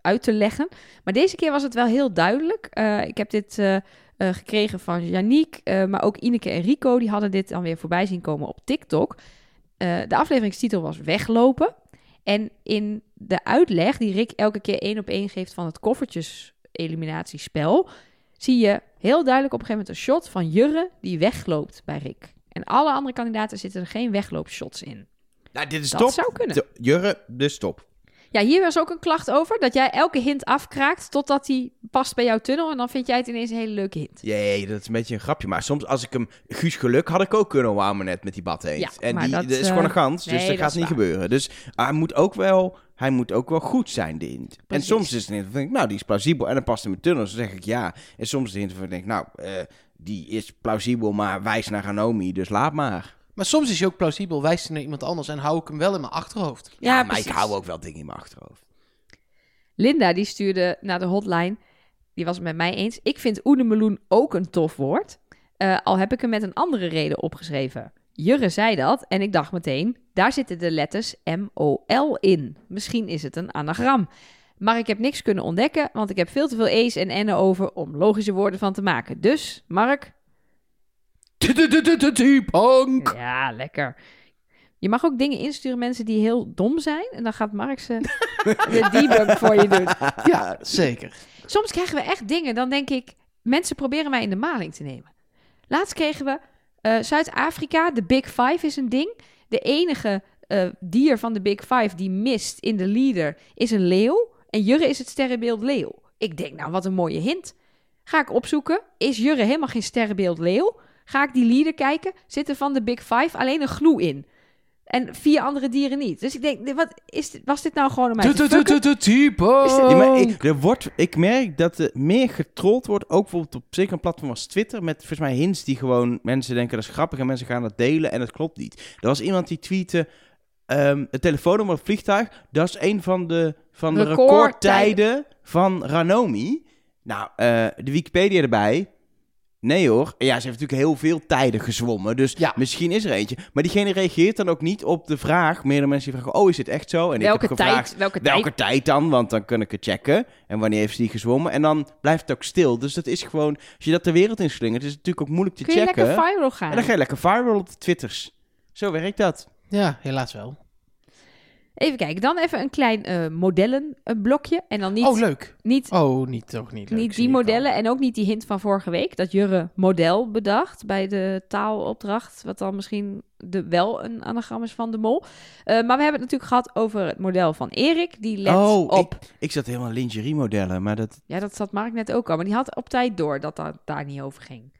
uit te leggen. Maar deze keer was het wel heel duidelijk. Ik heb dit gekregen van eh, maar ook Ineke en Rico. Die hadden dit dan weer voorbij zien komen op TikTok. De afleveringstitel was Weglopen. En in de uitleg die Rick elke keer één op één geeft van het koffertjes-eliminatiespel, zie je heel duidelijk op een gegeven moment een shot van Jurre die wegloopt bij Rick. En alle andere kandidaten zitten er geen wegloopshots in. Nou, dit is Dat top. zou kunnen. Jurre, dus top. Ja, hier was ook een klacht over dat jij elke hint afkraakt totdat die past bij jouw tunnel en dan vind jij het ineens een hele leuke hint. Jee, dat is een beetje een grapje. Maar soms als ik hem... Guus Geluk had ik ook kunnen wouwen net met die bad heen. Ja, en maar die, dat, dat is eh, gewoon een gans, dus dat dat gaat niet waar. gebeuren. Dus hij moet ook wel... Hij moet ook wel goed zijn, de hint. En soms is het een denk ik, nou, die is plausibel en dan past in mijn tunnel. Dus dan zeg ik ja. En soms is de hint van, ik denk, nou, eh, die is plausibel, maar wijs naar Ranomi, dus laat maar. Maar soms is hij ook plausibel, wijst hij naar iemand anders en hou ik hem wel in mijn achterhoofd. Ja, maar precies. ik hou ook wel dingen in mijn achterhoofd. Linda die stuurde naar de hotline. Die was het met mij eens. Ik vind oedemeloen ook een tof woord. Eh, al heb ik hem met een andere reden opgeschreven. Jurre zei dat en ik dacht meteen, daar zitten de letters M-O-L in. Misschien is het een anagram. Maar ik heb niks kunnen ontdekken, want ik heb veel te veel E's en N'en over om logische woorden van te maken. Dus, Mark, T-punk. ja, lekker. Je mag ook dingen insturen, mensen die heel dom zijn. En dan gaat Mark ze <laughs> de debug voor je doen. Ja, zeker. Soms krijgen we echt dingen, dan denk ik, mensen proberen mij in de maling te nemen. Laatst kregen we eh, Zuid-Afrika, de Big Five is een ding. De enige eh, dier van de Big Five die mist in de leader is een leeuw. En Jurre is het sterrenbeeld leeuw. Ik denk, nou wat een mooie hint. Ga ik opzoeken, is Jurre helemaal geen sterrenbeeld leeuw? Ga ik die leader kijken, zit er van de Big Five alleen een gloe in. En vier andere dieren niet. Dus ik denk, wat is was dit nou gewoon om mij te ik, er wordt, ik merk dat er meer getrold wordt, ook bijvoorbeeld op zeker een platform als Twitter, met volgens mij hints die gewoon mensen denken dat is grappig en mensen gaan dat delen en dat klopt niet. Er was iemand die tweette, ehm het telefoonnummer op vliegtuig, dat is een van de, van de Recordtijden. van Ranomi. Nou, de Wikipedia erbij. Nee hoor. Ja, ze heeft natuurlijk heel veel tijden gezwommen. Dus Ja. misschien is er eentje. Maar diegene reageert dan ook niet op de vraag. Meerdere mensen die vragen, oh is dit echt zo? En Welke ik heb gevraagd, tijd? Welke welke tijd? tijd dan? Want dan kan ik het checken. En wanneer heeft ze die gezwommen? En dan blijft het ook stil. Dus dat is gewoon, als je dat de wereld inslingert, is het natuurlijk ook moeilijk te Kun je checken. lekker viral gaan? en dan ga je lekker viral op de Twitters. Zo werkt dat. Ja, helaas wel. Even kijken, dan even een klein eh modellenblokje. En dan niet, Oh, leuk. niet, Oh, niet, toch niet leuk. niet die ik modellen en ook niet die hint van vorige week. Dat Jurre model bedacht bij de taalopdracht. Wat dan misschien de, wel een anagram is van de mol. Eh, maar we hebben het natuurlijk gehad over het model van Erik. Die let Oh, op... Ik zat helemaal lingerie modellen, maar dat... Ja, dat zat Mark net ook al. Maar die had op tijd door dat dat daar niet over ging.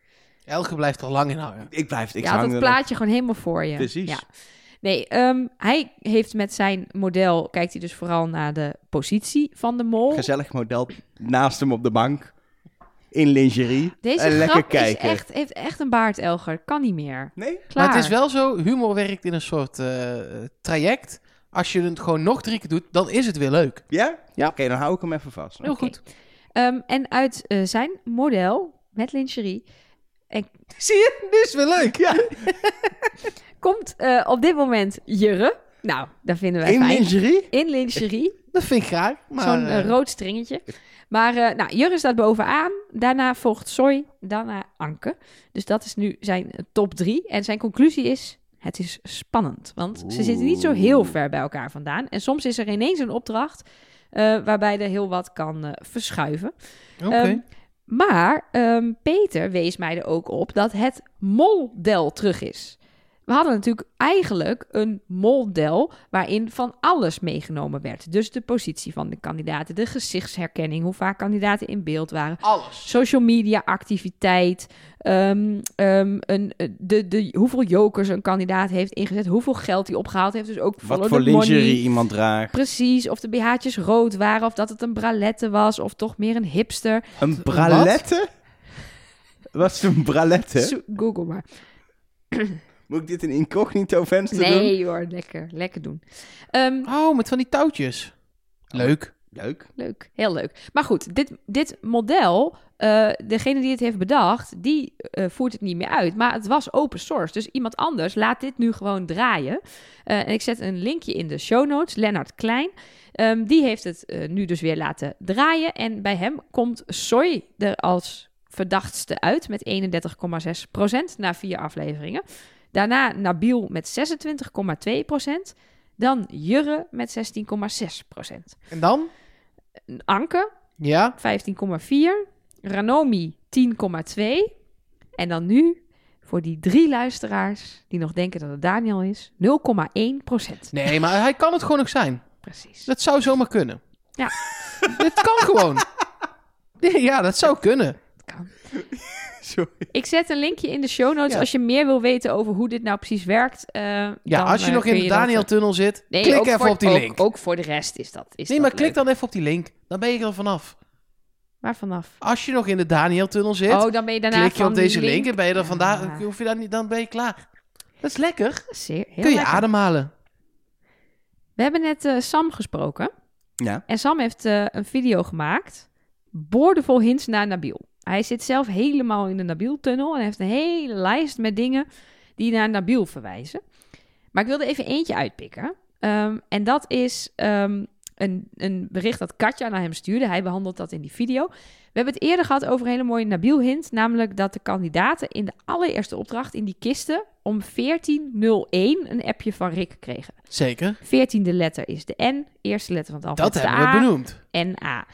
Elke blijft er lang in hangen. Ik blijf... Ik ja, hang dat plaatje gewoon helemaal voor je. Precies. Ja. Nee, ehm, hij heeft met zijn model, kijkt hij dus vooral naar de positie van de mol. Gezellig model naast hem op de bank. In lingerie. Deze en lekker grap kijken. Is echt, heeft echt een baard, Elger. Kan niet meer. Nee? Klaar. Maar het is wel zo, humor werkt in een soort eh, traject. Als je het gewoon nog drie keer doet, dan is het weer leuk. Ja? Ja. Oké, dan hou ik hem even vast. Heel goed. Ehm, en uit eh, zijn model met lingerie Zie je? Dit is weer leuk. Ja. <laughs> komt eh, op dit moment Jurre. Nou, dat vinden wij In fijn. lingerie? In lingerie. Dat vind ik graag. Maar, Zo'n eh, eh, rood stringetje. Maar nou, Jurre staat bovenaan. Daarna volgt Soy. Daarna Anke. Dus dat is nu zijn top drie. En zijn conclusie is... Het is spannend. Want ze zitten niet zo heel ver bij elkaar vandaan. En soms is er ineens een opdracht... waarbij er heel wat kan verschuiven. Oké. Ehm, maar ehm, Peter wees mij er ook op dat het moldel terug is. We hadden natuurlijk eigenlijk een moldel waarin van alles meegenomen werd. Dus de positie van de kandidaten, de gezichtsherkenning, hoe vaak kandidaten in beeld waren, Alles. social media activiteit, ehm, ehm, een, eh, de, de, hoeveel jokers een kandidaat heeft ingezet, hoeveel geld hij opgehaald heeft. Dus ook Wat voor lingerie iemand draagt. Precies, of de BH'tjes rood waren, of dat het een bralette was, of toch meer een hipster. Een bralette? Wat is een bralette? Google maar. <clears throat> Moet ik dit in incognito venster doen? Nee hoor, lekker, lekker doen. Ehm, Oh, met van die touwtjes. Leuk. Leuk. leuk, heel leuk. Maar goed, dit, dit model, eh, degene die het heeft bedacht, die eh, voert het niet meer uit. Maar het was open source, dus iemand anders laat dit nu gewoon draaien. Eh, en ik zet een linkje in de show notes, Lennart Klein. Ehm, die heeft het eh, nu dus weer laten draaien. En bij hem komt Soy er als verdachtste uit met 31,6% na vier afleveringen. Daarna Nabil met 26,2%. Dan Jurre met 16,6%. En dan? Anke Ja. 15,4. Ranomi 10,2. En dan nu, voor die drie luisteraars die nog denken dat het Daniel is, 0,1%. Nee, maar hij kan het gewoon nog zijn. Precies. Dat zou zomaar kunnen. Ja. <laughs> Dit kan gewoon. <laughs> Ja, dat zou kunnen. Kan. <laughs> Sorry. Ik zet een linkje in de show notes Ja. als je meer wil weten over hoe dit nou precies werkt. eh, Ja, dan, als je eh, nog in de dat, eh, Daniel-tunnel zit, Nee, klik even voor- op die ook- link. Ook, voor de rest is dat. Is nee, dat maar klik dan even op die link. Dan ben je er vanaf. Waar vanaf? Als je nog in de Daniel-tunnel zit, Oh, dan ben je daarna klik je op deze link en ben je er vandaag, Ja. hoef je dan, niet, dan ben je klaar. Dat is lekker. Zeer, heel Kun je lekker. ademhalen. We hebben net Sam gesproken. Ja. En Sam heeft een video gemaakt. Boordevol hints naar Nabil. Hij zit zelf helemaal in de Nabil-tunnel en heeft een hele lijst met dingen die naar Nabil verwijzen. Maar ik wilde even eentje uitpikken. Ehm, en dat is ehm, een, een bericht dat Katja naar hem stuurde. Hij behandelt dat in die video. We hebben het eerder gehad over een hele mooie Nabil-hint. Namelijk dat de kandidaten in de allereerste opdracht in die kisten om 14.01 een appje van Rick kregen. Zeker. Veertiende letter is de N, eerste letter van het Dat alfabet is hebben we benoemd. NA.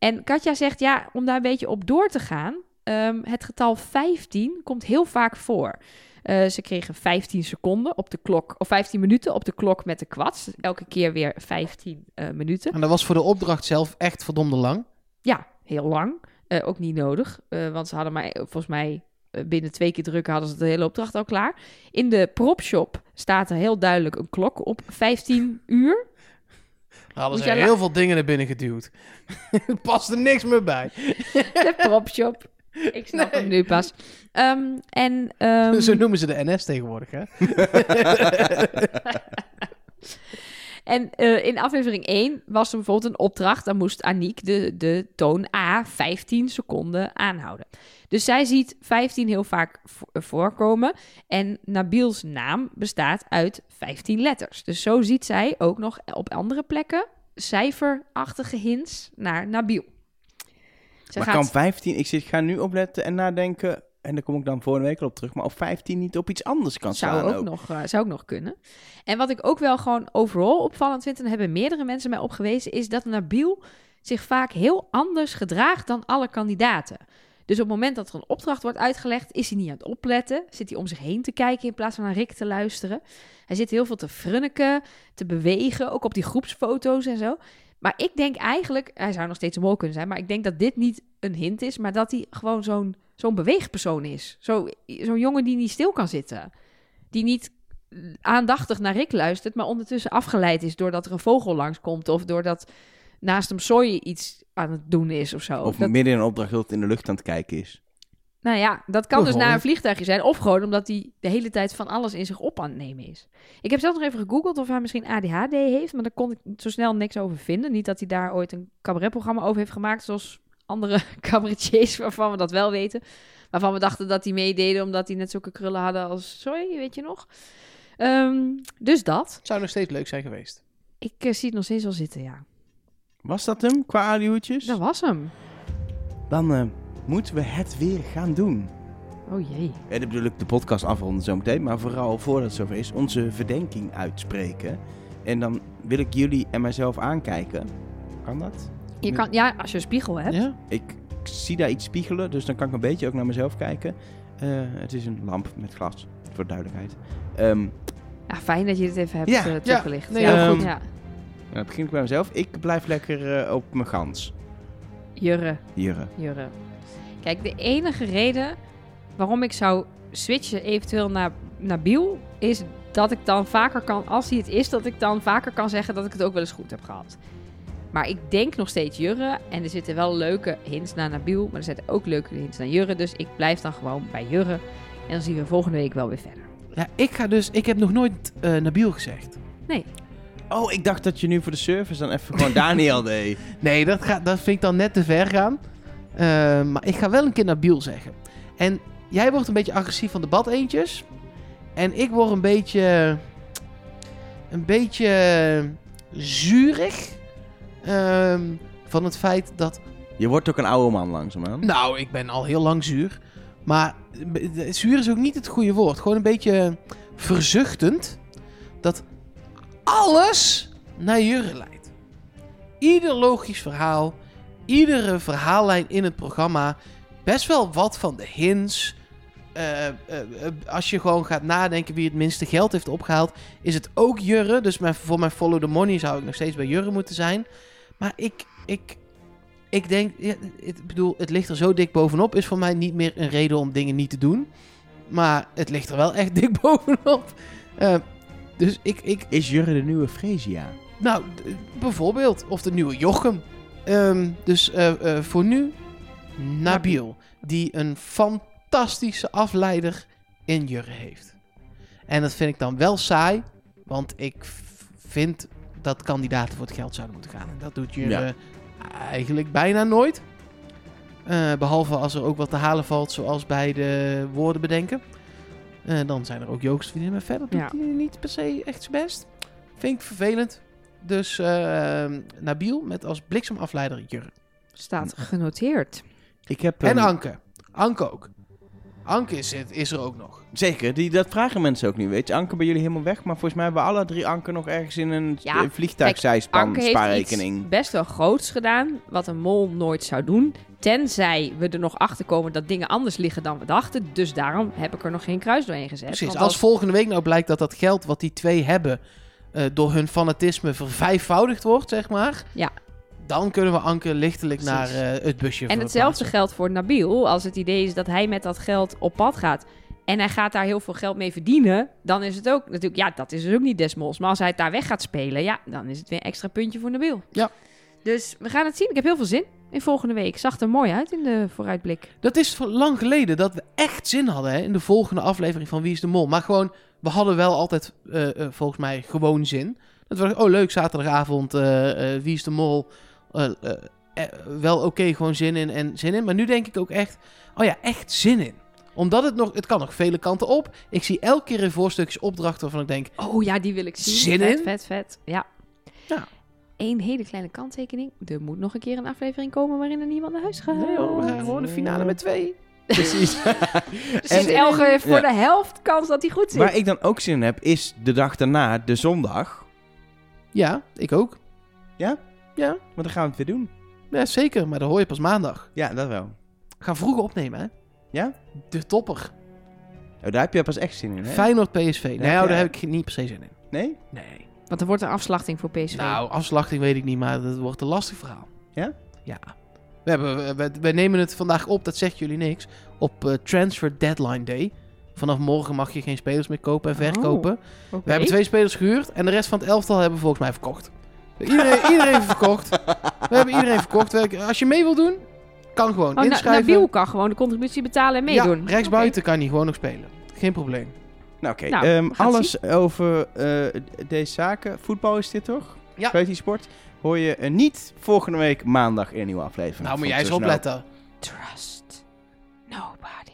En Katja zegt, ja, om daar een beetje op door te gaan, ehm, het getal 15 komt heel vaak voor. Eh, ze kregen 15 seconden op de klok, of 15 minuten op de klok met de kwats. Elke keer weer 15 eh, minuten. En dat was voor de opdracht zelf echt verdomde lang. Ja, heel lang. Eh, ook niet nodig, want ze hadden maar volgens mij binnen twee keer drukken hadden ze de hele opdracht al klaar. In de propshop staat er heel duidelijk een klok op 15 uur. Hadden ze heel veel dingen naar binnen geduwd. <laughs> er paste niks meer bij. <laughs> De propshop. Ik snap hem nu pas. Ehm, en ehm, <laughs> Zo noemen ze de NS tegenwoordig, hè? En eh, in aflevering 1 was er bijvoorbeeld een opdracht. Dan moest Aniek de, de toon A 15 seconden aanhouden. Dus zij ziet 15 heel vaak eh, voorkomen. En Nabil's naam bestaat uit 15 letters. Dus zo ziet zij ook nog op andere plekken cijferachtige hints naar Nabil. Ze maar gaat- kan 15... Ik zit, ga nu opletten en nadenken... en daar kom ik dan volgende week al op terug, maar op 15 niet op iets anders kan Zou staan ook, ook. Nog, eh, zou ook nog kunnen. En wat ik ook wel gewoon overal opvallend vind, en daar hebben meerdere mensen mij op gewezen, is dat Nabil zich vaak heel anders gedraagt dan alle kandidaten. Dus op het moment dat er een opdracht wordt uitgelegd, is hij niet aan het opletten. Zit hij om zich heen te kijken in plaats van naar Rick te luisteren. Hij zit heel veel te frunniken, te bewegen, ook op die groepsfoto's en zo. Maar ik denk eigenlijk, hij zou nog steeds een mol kunnen zijn, maar ik denk dat dit niet een hint is, maar dat hij gewoon zo'n zo'n beweegpersoon is. Zo- Zo'n jongen die niet stil kan zitten. Die niet aandachtig naar Rick luistert, maar ondertussen afgeleid is doordat er een vogel langskomt of doordat naast hem Soy iets aan het doen is of zo. Of Dat- midden in een opdracht heel in de lucht aan het kijken is. Nou ja, dat kan dus naar een vliegtuigje zijn. Of gewoon omdat hij de hele tijd van alles in zich op aan het nemen is. Ik heb zelf nog even gegoogeld of hij misschien ADHD heeft. Maar daar kon ik zo snel niks over vinden. Niet dat hij daar ooit een cabaretprogramma over heeft gemaakt. Zoals andere <laughs> cabaretiers waarvan we dat wel weten. Waarvan we dachten dat hij meededen omdat hij net zulke krullen hadden als... Sorry, weet je nog? Ehm, dus dat. Zou nog steeds leuk zijn geweest. Ik eh, zie het nog steeds wel zitten, ja. Was dat hem, qua alihoedjes? Dat was hem. Dan eh, moeten we het weer gaan doen. Oh jee. En dan bedoel ik de podcast afronden zometeen, maar vooral voordat het zover is, onze verdenking uitspreken. En dan wil ik jullie en mijzelf aankijken. Kan dat? Je kan, ja, als je een spiegel hebt. Ja? Ik zie daar iets spiegelen, dus dan kan ik een beetje ook naar mezelf kijken. Eh, het is een lamp met glas, voor de duidelijkheid. Ehm, Ja, fijn dat je dit even hebt Ja, eh, ja. toegelicht. Nee, ja, heel goed. goed. Ja. dan begin ik bij mezelf. Ik blijf lekker eh, op mijn gans. Jurre. Hier. Jurre. Kijk, de enige reden waarom ik zou switchen eventueel naar, naar Biel... is dat ik dan vaker kan, als hij het is... dat ik dan vaker kan zeggen dat ik het ook wel eens goed heb gehad. Maar ik denk nog steeds Jurre. En er zitten wel leuke hints naar Nabil. Maar er zitten ook leuke hints naar Jurre. Dus ik blijf dan gewoon bij Jurre. En dan zien we volgende week wel weer verder. Ja, ik ga dus... Ik heb nog nooit eh Nabil gezegd. Oh, ik dacht dat je nu voor de service dan even gewoon Daniel <laughs> deed. Nee, dat, gaat, dat vind ik dan net te ver gaan. Eh, maar ik ga wel een keer Nabil zeggen. En jij wordt een beetje agressief van de bad eentjes. En ik word een beetje... Een beetje zuurig. ehm, van het feit dat... Je wordt ook een oude man langzaamaan. Nou, ik ben al heel lang zuur. Maar eh, zuur is ook niet het goede woord. Gewoon een beetje verzuchtend. Dat alles naar Jurre leidt. Ieder logisch verhaal, iedere verhaallijn in het programma, best wel wat van de hints. Eh, eh, eh, als je gewoon gaat nadenken wie het minste geld heeft opgehaald, is het ook Jurre. Dus mijn, voor mijn follow the money zou ik nog steeds bij Jurre moeten zijn. Maar ik, ik, ik denk, ja, ik bedoel, het ligt er zo dik bovenop, is voor mij niet meer een reden om dingen niet te doen. Maar het ligt er wel echt <laughs> dik bovenop. Dus ik, ik, Is Jurre de nieuwe Fresia? nou, bijvoorbeeld. Of de nieuwe Jochem. Ehm, dus eh, eh, voor nu, Nabil. Die een fantastische afleider in Jurre heeft. En dat vind ik dan wel saai. Want ik vind dat kandidaten voor het geld zouden moeten gaan. En dat doet Jurre eigenlijk bijna nooit. Eh, behalve als er ook wat te halen valt, zoals bij de woorden bedenken. Eh, dan zijn er ook jokers maar verder doet Ja. hij niet per se echt zijn best. Vind ik vervelend. Dus eh, Nabil met als bliksemafleider Jurre. Staat genoteerd. Ik heb... En ehm, Anke. Anke ook. Anke is, het, is er ook nog. Zeker, die, dat vragen mensen ook niet. Weet je, Anke bij jullie helemaal weg. Maar volgens mij hebben we alle drie Anke nog ergens in een Ja, eh, vliegtuigzijspan Anke heeft iets spaarrekening. best wel groots gedaan, wat een mol nooit zou doen. Tenzij we er nog achter komen dat dingen anders liggen dan we dachten. Dus daarom heb ik er nog geen kruis doorheen gezet. Precies. Want Als volgende week nou blijkt dat dat geld wat die twee hebben... eh, door hun fanatisme vervijfvoudigd wordt, zeg maar... Ja. Dan kunnen we Anke lichtelijk Precies. naar eh, het busje En hetzelfde geldt voor Nabil. Als het idee is dat hij met dat geld op pad gaat. En hij gaat daar heel veel geld mee verdienen. Dan is het ook natuurlijk, ja, dat is dus ook niet Desmos. Maar als hij het daar weg gaat spelen, ja, dan is het weer een extra puntje voor Nabil. Ja. Dus we gaan het zien. Ik heb heel veel zin in volgende week. Zag er mooi uit in de vooruitblik. Dat is lang geleden dat we echt zin hadden hè, in de volgende aflevering van Wie is de Mol. Maar gewoon, we hadden wel altijd eh, eh, volgens mij gewoon zin. Dat we dachten, oh leuk, zaterdagavond, eh, eh, Wie is de Mol. Eh, eh, eh, wel oké, gewoon zin in en zin in. Maar nu denk ik ook echt, oh ja, echt zin in. Omdat het nog, het kan nog vele kanten op. Ik zie elke keer in voorstukjes opdrachten waarvan ik denk, Oh ja, die wil ik zien. Zin vet, in? vet, vet. Ja. Ja. Eén hele kleine kanttekening. Er moet nog een keer een aflevering komen waarin er niemand naar huis gaat. nee hoor, we gaan gewoon de finale met twee. <laughs> Precies. Dus heeft voor Ja. de helft kans dat hij goed zit. Waar ik dan ook zin in heb, is de dag daarna, de zondag. Ja, ik ook. Ja? Ja, Want dan gaan we het weer doen. ja zeker. Maar dat hoor je pas maandag. Ja, dat wel. We gaan vroeger opnemen, hè? Ja? De topper. Oh, daar heb je pas echt zin in, hè? Feyenoord PSV. heb Nou, daar heb ik niet per se zin in. Nee? Nee. Want er wordt een afslachting voor PSV. Nou, afslachting weet ik niet, maar dat wordt een lastig verhaal. Ja? Ja. We, hebben, we, we nemen het vandaag op, dat zegt jullie niks, op eh, Transfer Deadline Day. Vanaf morgen mag je geen spelers meer kopen en verkopen. Oké. We hebben twee spelers gehuurd en de rest van het elftal hebben we volgens mij verkocht. Iedereen, <laughs> iedereen heeft verkocht. We hebben iedereen verkocht. Als je mee wil doen, kan gewoon Oh, inschrijven. Nabil kan gewoon de contributie betalen en meedoen. Ja, rechtsbuiten kan hij gewoon nog spelen. Geen probleem. Nou, oké. Nou, Ehm, alles over eh, deze zaken. Voetbal is dit toch? Ja. Weet je sport? Hoor je niet volgende week maandag in een nieuwe aflevering. Nou, moet jij eens opletten. Trust nobody.